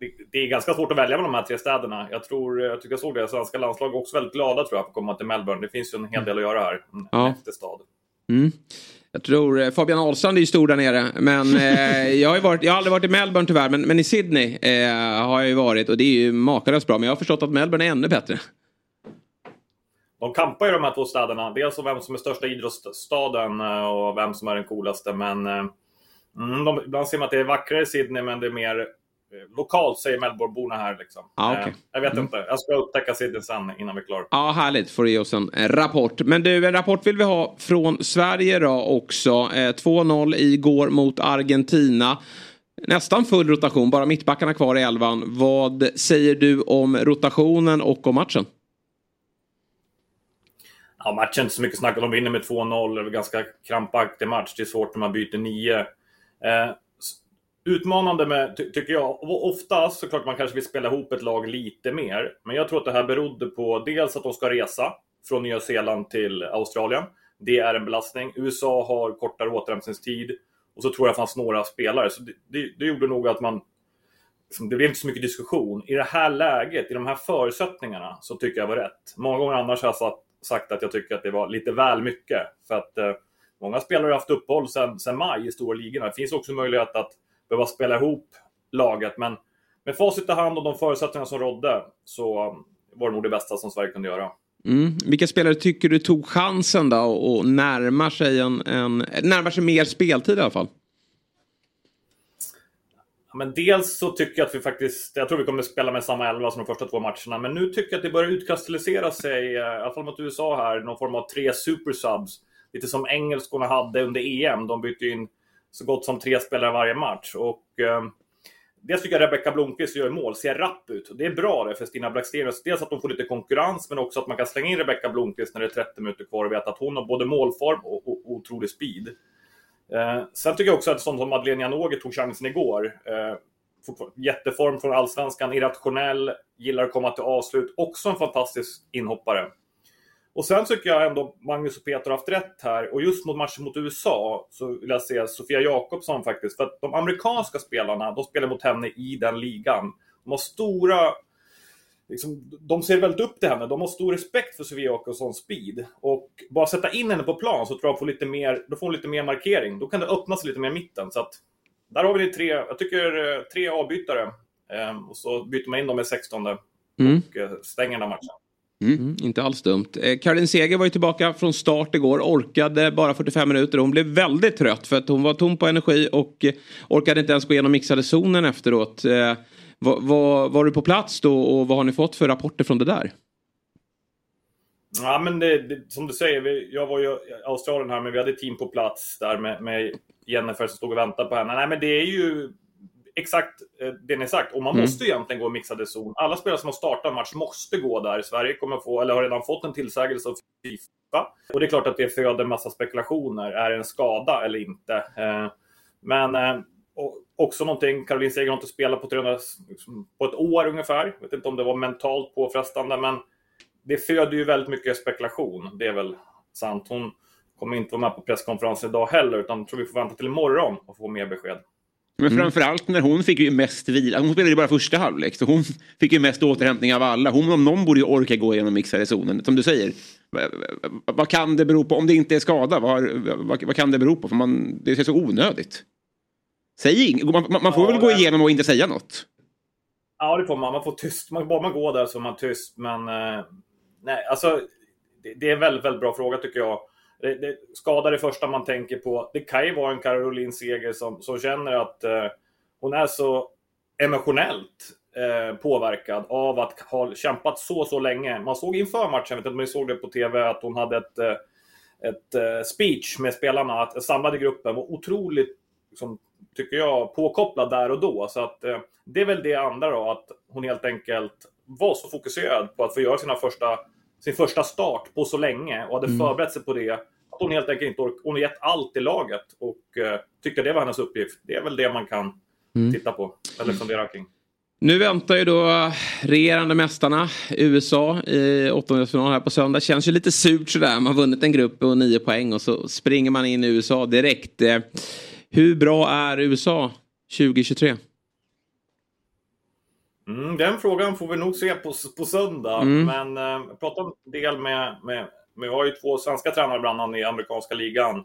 det, det är ganska svårt att välja mellan de här tre städerna. Jag, tror, jag tycker jag såg det. Svenska landslag är också väldigt glada tror jag för att komma till Melbourne. Det finns ju en hel del att göra här. En Ja. häftig stad. Mm. Jag tror eh, Fabian Ahlstrand är ju stor där nere. Men eh, jag, har varit, jag har aldrig varit i Melbourne tyvärr. Men, men i Sydney eh, har jag ju varit. Och det är ju makalöst bra. Men jag har förstått att Melbourne är ännu bättre. De kampar ju de här två städerna. Dels om vem som är största idrottsstaden eh, och vem som är den coolaste. Men eh, mm, de, ibland ser man att det är vackrare i Sydney, men det är mer eh, lokalt, säger Melbourneborna här. Liksom. Ah, okej. Eh, jag vet Mm. inte. Jag ska upptäcka Sydney sen innan vi är klara. Ja, härligt. Får du ge oss en rapport. Men du, en rapport vill vi ha från Sverige då också. Eh, 2-0 igår mot Argentina. Nästan full rotation, bara mittbackarna kvar i elvan. Vad säger du om rotationen och om matchen? Ja, matchen inte så mycket snack om. De vinner med 2-0. Det var en ganska krampaktig match. Det är svårt när man byter nio. Eh, utmanande med, ty tycker jag. Och Oftast såklart man kanske vill spela ihop ett lag lite mer. Men jag tror att det här berodde på dels att de ska resa från Nya Zeeland till Australien. Det är en belastning. USA har kortare återhämtningstid. Och så tror jag det fanns några spelare. Så det, det, det gjorde nog att man liksom, det blev inte så mycket diskussion. I det här läget, i de här förutsättningarna, så tycker jag var rätt. Många gånger annars har jag sagt att jag tycker att det var lite väl mycket. För att eh, många spelare har haft uppehåll sedan maj i stora ligorna. Det finns också möjlighet att behöva spela ihop laget. Men med facit i hand och de förutsättningar som rådde så um, var det nog det bästa som Sverige kunde göra. Mm. Vilka spelare tycker du tog chansen då och närmar sig, en, en, närmar sig mer speltid i alla fall? Ja, men dels så tycker jag att vi faktiskt, jag tror vi kommer spela med samma elva som de första två matcherna, men nu tycker jag att det börjar utkristallisera sig, eh, i alla fall mot USA här, någon form av tre supersubs. Lite som engelskorna hade under EM, de bytte in så gott som tre spelare varje match. Och eh, Dels tycker jag Rebecka Blomqvist gör mål, ser rapp ut. Det är bra det för Stina Blackstenius. Dels att de får lite konkurrens, men också att man kan slänga in Rebecka Blomqvist när det är 30 minuter kvar och veta att hon har både målform och, och, och otrolig speed. Eh, sen tycker jag också att sånt som Madeleine Janogy tog chansen igår. Eh, jätteform från allsvenskan, irrationell, gillar att komma till avslut. Också en fantastisk inhoppare. Och sen tycker jag ändå Magnus och Peter har haft rätt här. Och just mot matchen mot USA så vill jag se Sofia Jakobsson faktiskt. För att de amerikanska spelarna, de spelar mot henne i den ligan. De har stora... Liksom, de ser väldigt upp till henne. De har stor respekt för Sofia Jakobssons speed. Och bara sätta in henne på plan så tror jag får lite mer, då får hon lite mer markering. Då kan det öppna sig lite mer i mitten. Så att, där har vi tre, jag tycker eh, tre avbytare. Ehm, och så byter man in dem med 16 mm. och eh, stänger den matchen. Mm, inte alls dumt. Eh, Caroline Seger var ju tillbaka från start igår. Orkade bara 45 minuter. Hon blev väldigt trött för att hon var tom på energi och eh, orkade inte ens gå igenom mixade zonen efteråt. Eh, var, var, var, du på plats då och vad har ni fått för rapporter från det där? Ja, men det, det, som du säger, vi, jag var ju i Australien här, men vi hade team på plats där med, med Jennifer som stod och väntade på henne. Nej, men det är ju exakt eh, det ni sagt. Och man mm. måste ju egentligen gå i mixade zon. Alla spelare som har startat en match måste gå där. Sverige kommer få, eller har redan fått en tillsägelse av Fifa. Och det är klart att det föder en massa spekulationer. Är det en skada eller inte? Eh, men eh, också någonting, Caroline Seger har inte spelat på, 300, liksom, på ett år ungefär. Jag vet inte om det var mentalt påfrestande, men det föder ju väldigt mycket spekulation. Det är väl sant. Hon kommer inte vara med på presskonferensen idag heller, utan tror vi får vänta till imorgon och få mer besked. Men mm. framförallt när hon fick ju mest vila. Hon spelade ju bara första halvlek. Så hon fick ju mest återhämtning av alla. Hon om någon borde ju orka gå igenom mixade zonen. Som du säger. Vad kan det bero på? Om det inte är skada, vad, vad, vad kan det bero på? För man, det är så onödigt. Säg inget. Man, man, får ja, väl gå igenom och inte säga något? Ja, det får man. Man får tyst. Man, bara man går där så är man tyst. Men eh, nej, alltså. Det, det är en väldigt, väldigt bra fråga tycker jag det, det, skada det första man tänker på. Det kan ju vara en Caroline Seger som, som känner att eh, hon är så emotionellt eh, påverkad av att ha kämpat så, så länge. Man såg inför matchen, jag vet inte om ni såg det på TV, att hon hade ett, eh, ett eh, speech med spelarna, att samlade gruppen var otroligt, liksom, tycker jag, påkopplad där och då. Så att eh, det är väl det andra då, att hon helt enkelt var så fokuserad på att få göra sina första sin första start på så länge och hade mm. förberett sig på det. Att hon helt enkelt inte ork- Hon har gett allt i laget och uh, tyckte det var hennes uppgift. Det är väl det man kan mm. titta på eller fundera kring. Nu väntar ju då regerande mästarna USA i åttondelsfinal här på söndag. Känns ju lite surt sådär. Man har vunnit en grupp och nio poäng och så springer man in i USA direkt. Eh, hur bra är USA 2023? Mm, den frågan får vi nog se på, på söndag. Mm. Men eh, jag pratade en del med, med, med, vi har ju två svenska tränare bland annat i amerikanska ligan.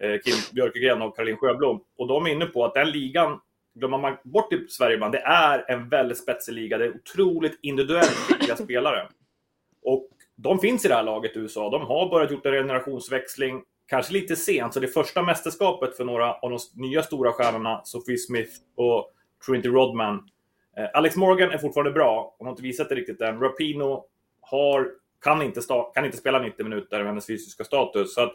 Eh, Kim Björkegren och Caroline Sjöblom. Och de är inne på att den ligan, glömmer man bort i Sverige ibland, det är en väldigt spetsig liga. Det är otroligt individuellt skickliga spelare. Och de finns i det här laget i USA. De har börjat gjort en generationsväxling, kanske lite sent. Så det första mästerskapet för några av de nya stora stjärnorna, Sophie Smith och Trinity Rodman, Eh, Alex Morgan är fortfarande bra. Hon har inte visat det riktigt än. Rapino har, kan, inte sta, kan inte spela 90 minuter med hennes fysiska status. Så att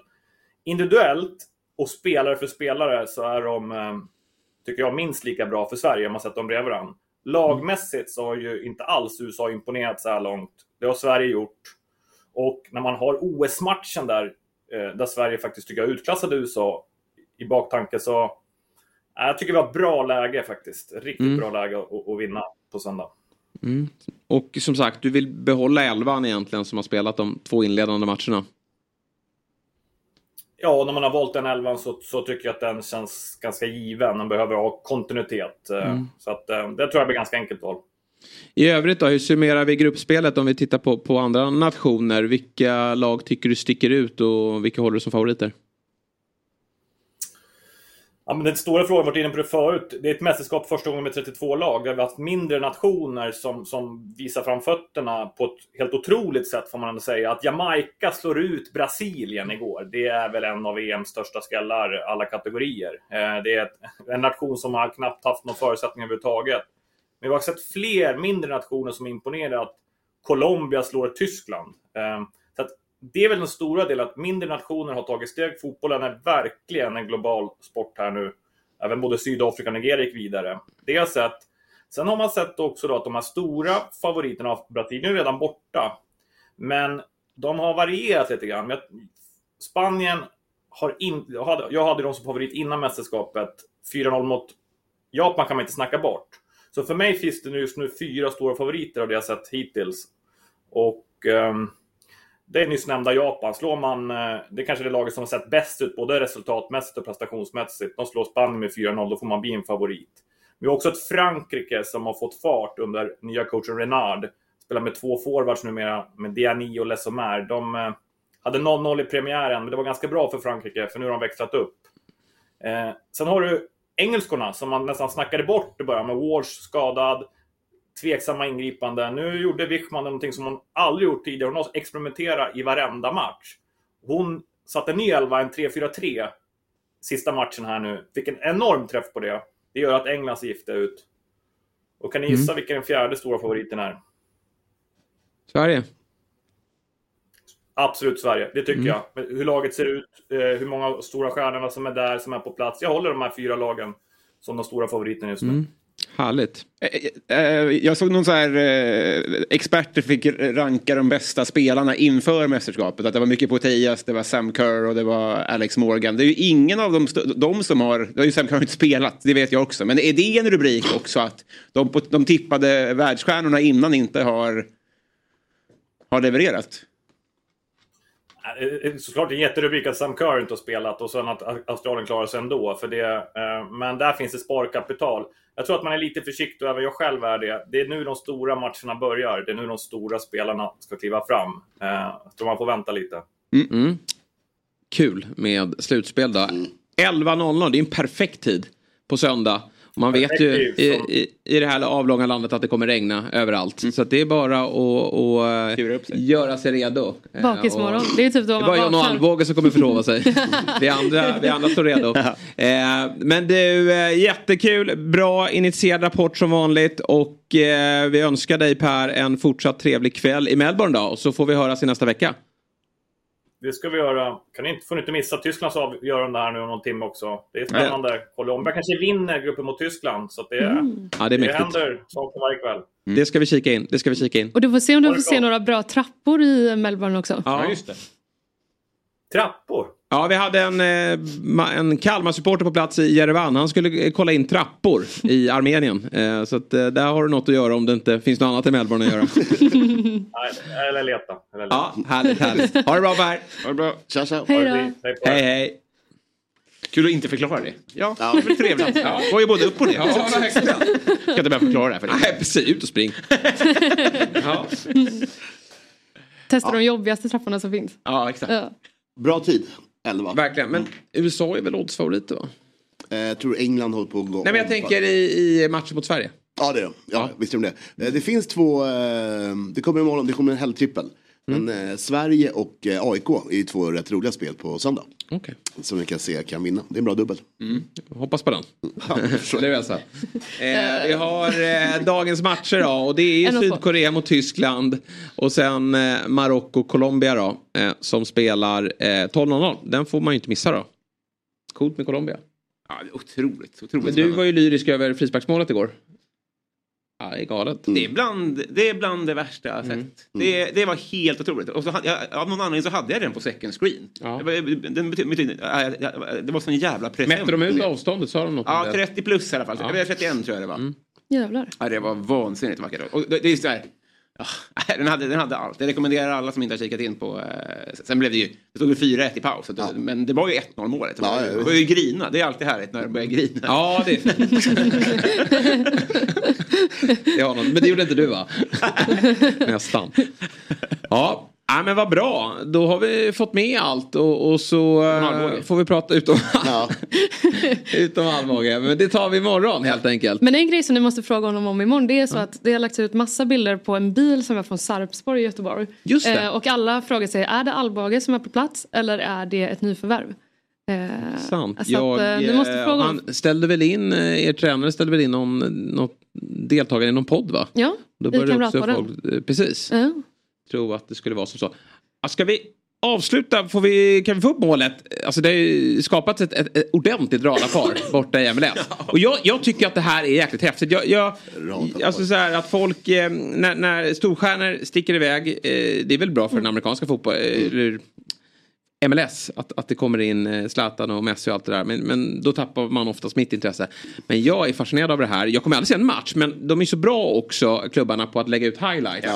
individuellt och spelare för spelare så är de, eh, tycker jag, minst lika bra för Sverige om man sätter dem bredvid varandra. Lagmässigt så har ju inte alls USA imponerat så här långt. Det har Sverige gjort. Och när man har OS-matchen där, eh, där Sverige faktiskt tycker jag utklassade USA i baktanke så jag tycker vi har bra läge faktiskt. Riktigt mm. bra läge att, att vinna på söndag. Mm. Och som sagt, du vill behålla elvan egentligen som har spelat de två inledande matcherna. Ja, när man har valt den elvan så, så tycker jag att den känns ganska given. Den behöver ha kontinuitet. Eh, mm. Så att, eh, det tror jag blir ganska enkelt val. I övrigt då, hur summerar vi gruppspelet om vi tittar på, på andra nationer? Vilka lag tycker du sticker ut och vilka håller du som favoriter? Ja, men den stora frågan, vi varit inne på det förut. Det är ett mästerskap första gången med 32 lag. Där vi har haft mindre nationer som, som visar fram fötterna på ett helt otroligt sätt får man ändå säga. Att Jamaica slår ut Brasilien igår, det är väl en av EMs största skallar alla kategorier. Eh, det är en nation som har knappt haft någon förutsättning överhuvudtaget. Men vi har sett fler mindre nationer som imponerat. Colombia slår Tyskland. Eh, det är väl den stora delen, att mindre nationer har tagit steg. Fotbollen är verkligen en global sport här nu. Även både Sydafrika och Nigeria gick vidare. Det har sett. Sen har man sett också då att de här stora favoriterna, av Brasilien är redan borta. Men de har varierat lite grann. Spanien har in, jag, hade, jag hade dem som favorit innan mästerskapet. 4-0 mot Japan kan man inte snacka bort. Så för mig finns det just nu fyra stora favoriter av det jag sett hittills. Och um, det är nyss nämnda Japan. Slår man, eh, det är kanske det laget som har sett bäst ut både resultatmässigt och prestationsmässigt. De slår Spanien med 4-0, då får man bli en favorit. Vi har också ett Frankrike som har fått fart under nya coachen Renard. Spelar med två forwards numera, med Diani och Lesomer. De eh, hade 0-0 i premiären, men det var ganska bra för Frankrike, för nu har de växlat upp. Eh, sen har du engelskorna som man nästan snackade bort i början, med Walsh skadad, tveksamma ingripanden. Nu gjorde Wichman någonting som hon aldrig gjort tidigare. Hon har experimenterat i varenda match. Hon satte ny elva, en 3-4-3, sista matchen här nu. Fick en enorm träff på det. Det gör att England ser giftiga ut. Och kan ni gissa Mm. vilken den fjärde stora favoriten är? Sverige. Absolut Sverige, det tycker Mm. jag. Men Hur laget ser ut, eh, hur många stora stjärnorna som är där, som är på plats. Jag håller de här fyra lagen som de stora favoriterna just nu. Mm. Härligt. Eh, eh, eh, jag såg någon så här experter fick ranka de bästa spelarna inför mästerskapet. Att det var mycket Potias, det var Sam Kerr och det var Alex Morgan. Det är ju ingen av dem, de som har, det har ju Sam Kerr inte spelat, det vet jag också. Men är det en rubrik också att de, de tippade världsstjärnorna innan inte har, har levererat? Eh, eh, Såklart en jätterubrik att Sam Kerr inte har spelat och sen att Australien klarar sig ändå. För det, eh, men där finns det sparkapital. Jag tror att man är lite försiktig, och även jag själv är det. Det är nu de stora matcherna börjar. Det är nu de stora spelarna ska kliva fram. Jag tror man får vänta lite. Mm. Kul med slutspel då. 11.00, det är en perfekt tid på söndag. Man vet ju i, så- i, i det här avlånga landet att det kommer regna överallt. Så att det är bara att att, eh, göra sig redo. Eh, Bakismorgon. och- Det är typ då Det är man bara John och. Alvbåge som kommer förlova sig. vi, andra, vi andra står redo. Eh, men du, eh, jättekul. Bra initierad rapport som vanligt. Och eh, vi önskar dig Per en fortsatt trevlig kväll i Melbourne då. Och så får vi höras i nästa vecka. Det ska vi göra. Kan ni inte, får ni inte missa Tysklands avgörande här nu om någon timme också. Det är spännande. Colombia kanske vinner gruppen mot Tyskland. Så att det, Mm. Ja, det är det händer saker varje kväll. Det ska vi kika in. Det ska vi kika in. Och du får se om du får se några bra trappor i Melbourne också. Ja, just det. Trappor? Ja, vi hade en, eh, en Kalmar-supporter på plats i Jerevan. Han skulle eh, kolla in trappor i Armenien. Eh, så att, där har du något att göra om det inte finns något annat i Melbourne att göra. Nej, eller leta. Eller leta. ja, härligt, härligt. Ha det bra Per. Ha det bra. Tja, tja. Hej då. Hej. Hej. Kul att inte förklara det. Ja, det är trevligt. Ja, det var ju både upp och ner. Ja, verkligen. Ska inte börja förklara det här för dig. Nej, precis. Ut och spring. ja. Testa de jobbigaste trapporna som finns. ja, exakt. Ja. Bra tid, 11. Verkligen. Men USA är väl oddsfavoriter va? Eh, Jag tror England håller på att gå Nej, men jag tänker i, i matchen mot Sverige. Ja det är de. Ja, visst är de det. Eh, Det finns två, eh, det kommer imorgon, det kommer en helgtrippel. Men eh, Sverige och eh, AIK är ju två rätt roliga spel på söndag. Okej. Som vi kan se kan vinna. Det är en bra dubbel. Hoppas på den. Ja, förstår. Eller alltså. eh, vi har eh, dagens matcher då. Och det är ju. Sydkorea mot Tyskland. Och sen eh, Marocko Colombia då. Eh, som spelar eh, 12.00. Den får man ju inte missa då. Coolt med Colombia. Ja, det är otroligt. otroligt Men du var ju lyrisk över frisparksmålet igår. Ja, det är galet. Det är, bland, det är bland det värsta jag har Mm. sett. Det, det var helt otroligt. Och så, hade jag, av någon anledning så hade jag den på second screen. Ja. Det, var, den betyd, det var sån jävla present. Mätte de ut avståndet? Sa de något Ja, det? 30 plus i alla fall. Ja. Det var 31 tror jag det var. Jävlar. Ja, det var vansinnigt vackert. Och det, det är så här, ja, den, hade, den hade allt. Jag rekommenderar alla som inte har kikat in på... Eh, sen blev det ju... Det stod ju 4-1 i paus. Så det, Men det var ju 1-0 målet. Ja, det var ju grina. Det är alltid härligt när det börjar grina. Ja, det det har någon. Men det gjorde inte du va? Nästan. Ja. Ja men vad bra, då har vi fått med allt och, och så eh, får vi prata utom, Ja. utom armbåge. Men det tar vi imorgon helt enkelt. Men en grej som ni måste fråga honom om imorgon det är så att det har lagts ut massa bilder på en bil som är från Sarpsborg i Göteborg. Just det. Eh, och alla frågar sig, är det Alvbåge som är på plats eller är det ett nyförvärv? Eh, Sant. Så att, eh, måste eh, fråga honom. han ställde väl in, eh, er tränare ställde väl in någon, något deltagare i någon podd va? Ja, Då i Kamratpodden. folk, eh, precis, Ja. Tro att det skulle vara som så. Ska vi avsluta, får vi, kan vi få upp målet? Alltså det har ju skapats ett, ett, ett ordentligt radarpar borta i MLS. Och jag, jag tycker att det här är jäkligt häftigt. Jag, jag, alltså så här att folk, eh, när, när storstjärnor sticker iväg, eh, det är väl bra för den amerikanska fotbollen, eller MLS. Att, att det kommer in eh, Zlatan och Messi och allt det där. Men, men då tappar man oftast mitt intresse. Men jag är fascinerad av det här. Jag kommer aldrig se en match. Men de är så bra också, klubbarna, på att lägga ut highlights.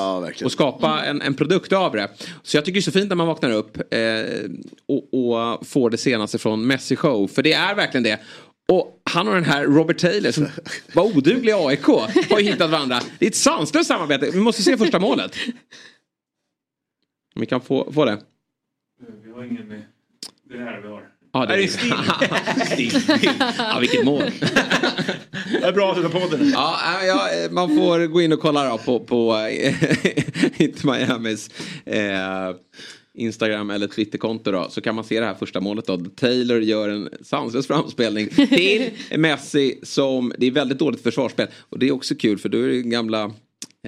och skapa en, en produkt av det. Så jag tycker det är så fint när man vaknar upp eh, och, och får det senaste från Messi show. För det är verkligen det. Och han och den här Robert Taylor som var oduglig i AIK har ju hittat varandra. Det är ett sanslöst samarbete. Vi måste se första målet. Om vi kan få, få det. Vi har ingen. Det är det här vi har. Ja, det är still. ja, vilket mål. Det är bra att ta på den. Ja, ja, man får gå in och kolla då på, på eh, Inte Miamis eh, Instagram eller Twitterkonto då. Så kan man se det här första målet då. Taylor gör en sanslös framspelning till Messi som, det är väldigt dåligt försvarsspel. Och det är också kul för då är det gamla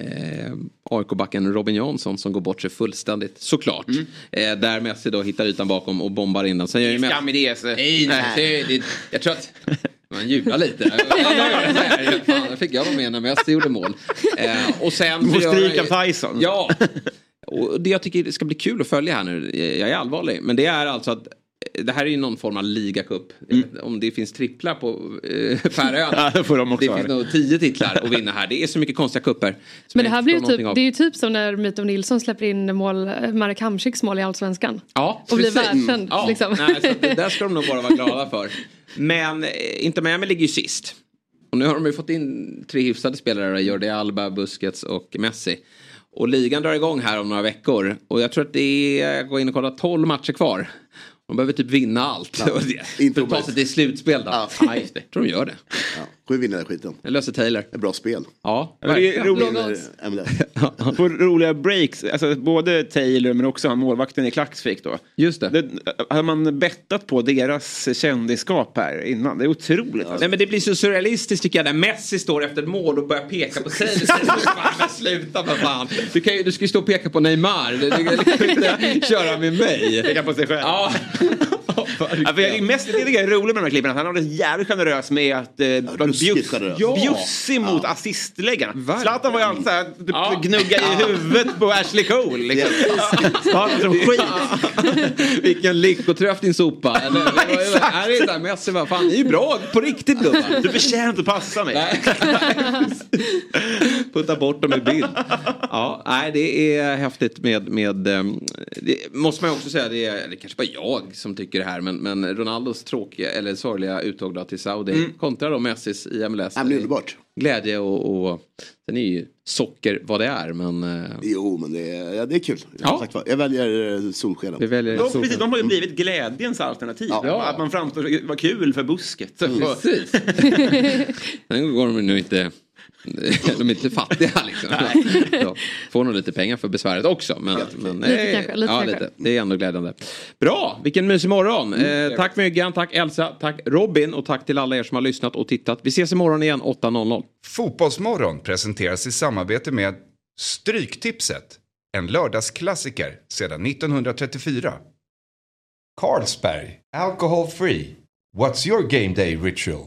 Eh, AIK-backen Robin Jansson som går bort sig fullständigt såklart. Eh, där Messi då hittar ytan bakom och bombar in den. Sen gör ju Messi... Skam i det. så- Nej, nej. Det, det, jag tror att man jublar lite. Fan, fick jag vara med när Messi gjorde mål. Eh, och sen... Du får så gör stryk han- av Tyson. Ja. Och det jag tycker det ska bli kul att följa här nu, jag är allvarlig, men det är alltså att det här är ju någon form av ligacup. Inte Om det finns tripplar på eh, Färöarna. Ja, det får de också det finns nog tio titlar att vinna här. Det är så mycket konstiga kupper. Men det här blir ju typ, det är ju typ som när Mytow Nilsson släpper in mål, Marek Hamsiks mål i Allsvenskan. Ja, Och blir precis. världskänd, Ja, liksom. nej, så det där ska de nog bara vara glada för. Men eh, Inter Miami ligger ju sist. Och nu har de ju fått in tre hyfsade spelare, Jordi Alba, Busquets och Messi. Och ligan drar igång här om några veckor. Och jag tror att det är, jag går in och kollar, 12 matcher kvar. De behöver typ vinna allt. Ja, för att ta sig till slutspel då. Ja. just det. Jag tror de gör det. Ja, får vi vinna den skiten. Det löser Taylor. Ett bra spel. Ja, det är roligt. MLS. På roliga breaks, alltså både Taylor men också han målvakten i Klaxvik då. Just det. det. Har man bettat på deras kändisskap här innan? Det är otroligt. alltså. Nej men det blir så surrealistiskt tycker jag när Messi står efter ett mål och börjar peka på sig. Det säger, "Fan, men Sluta för fan. Du, kan ju, du ska ju stå och peka på Neymar. Du du kan liksom inte köra med mig. Peka på sig själv. Ja. Ja, för jag är mest, det tycker jag är roligt med de här klippen, att han har varit jävligt generös med att eh, vara ruskigt bjuss, generös. ja. Bjussig mot assistläggarna. Zlatan var ju alltid såhär, typ, Ja. gnugga i huvudet på Ashley Cole. Liksom. Ja. Vilken lyckotröst din sopa. Eller, är det inte Messi? Vad fan, ni är ju bra på riktigt gubbar. Du förtjänar inte passa mig. Putta bort dem i bild. Ja, nej, det är häftigt med, med ehm, det måste man ju också säga, det är det kanske bara jag som tycker det här, men, men Ronaldos tråkiga eller sorgliga uttåg då till Saudi Mm. kontra då Messis i MLS. Ja, men underbart. Glädje och, och sen är ju socker vad det är, men eh, Jo, men det är, ja, det är kul. Ja. Sagt, jag väljer eh, solskenen. vi väljer De, socker. precis, de har ju blivit glädjens alternativ. Ja. Att man framstår vara kul för busket. Precis. Sen går de nu inte... De är inte fattiga liksom. Så, får nog lite pengar för besväret också. Men, men, Lite eh, kanske, lite ja, kanske. lite. Det är ändå glädjande. Bra, vilken mysig morgon. Eh, tack Myggan, tack Elsa, tack Robin och tack till alla er som har lyssnat och tittat. Vi ses imorgon igen 8.00. Fotbollsmorgon presenteras i samarbete med Stryktipset. En lördagsklassiker sedan 1934. Carlsberg, alcohol free. What's your game day ritual?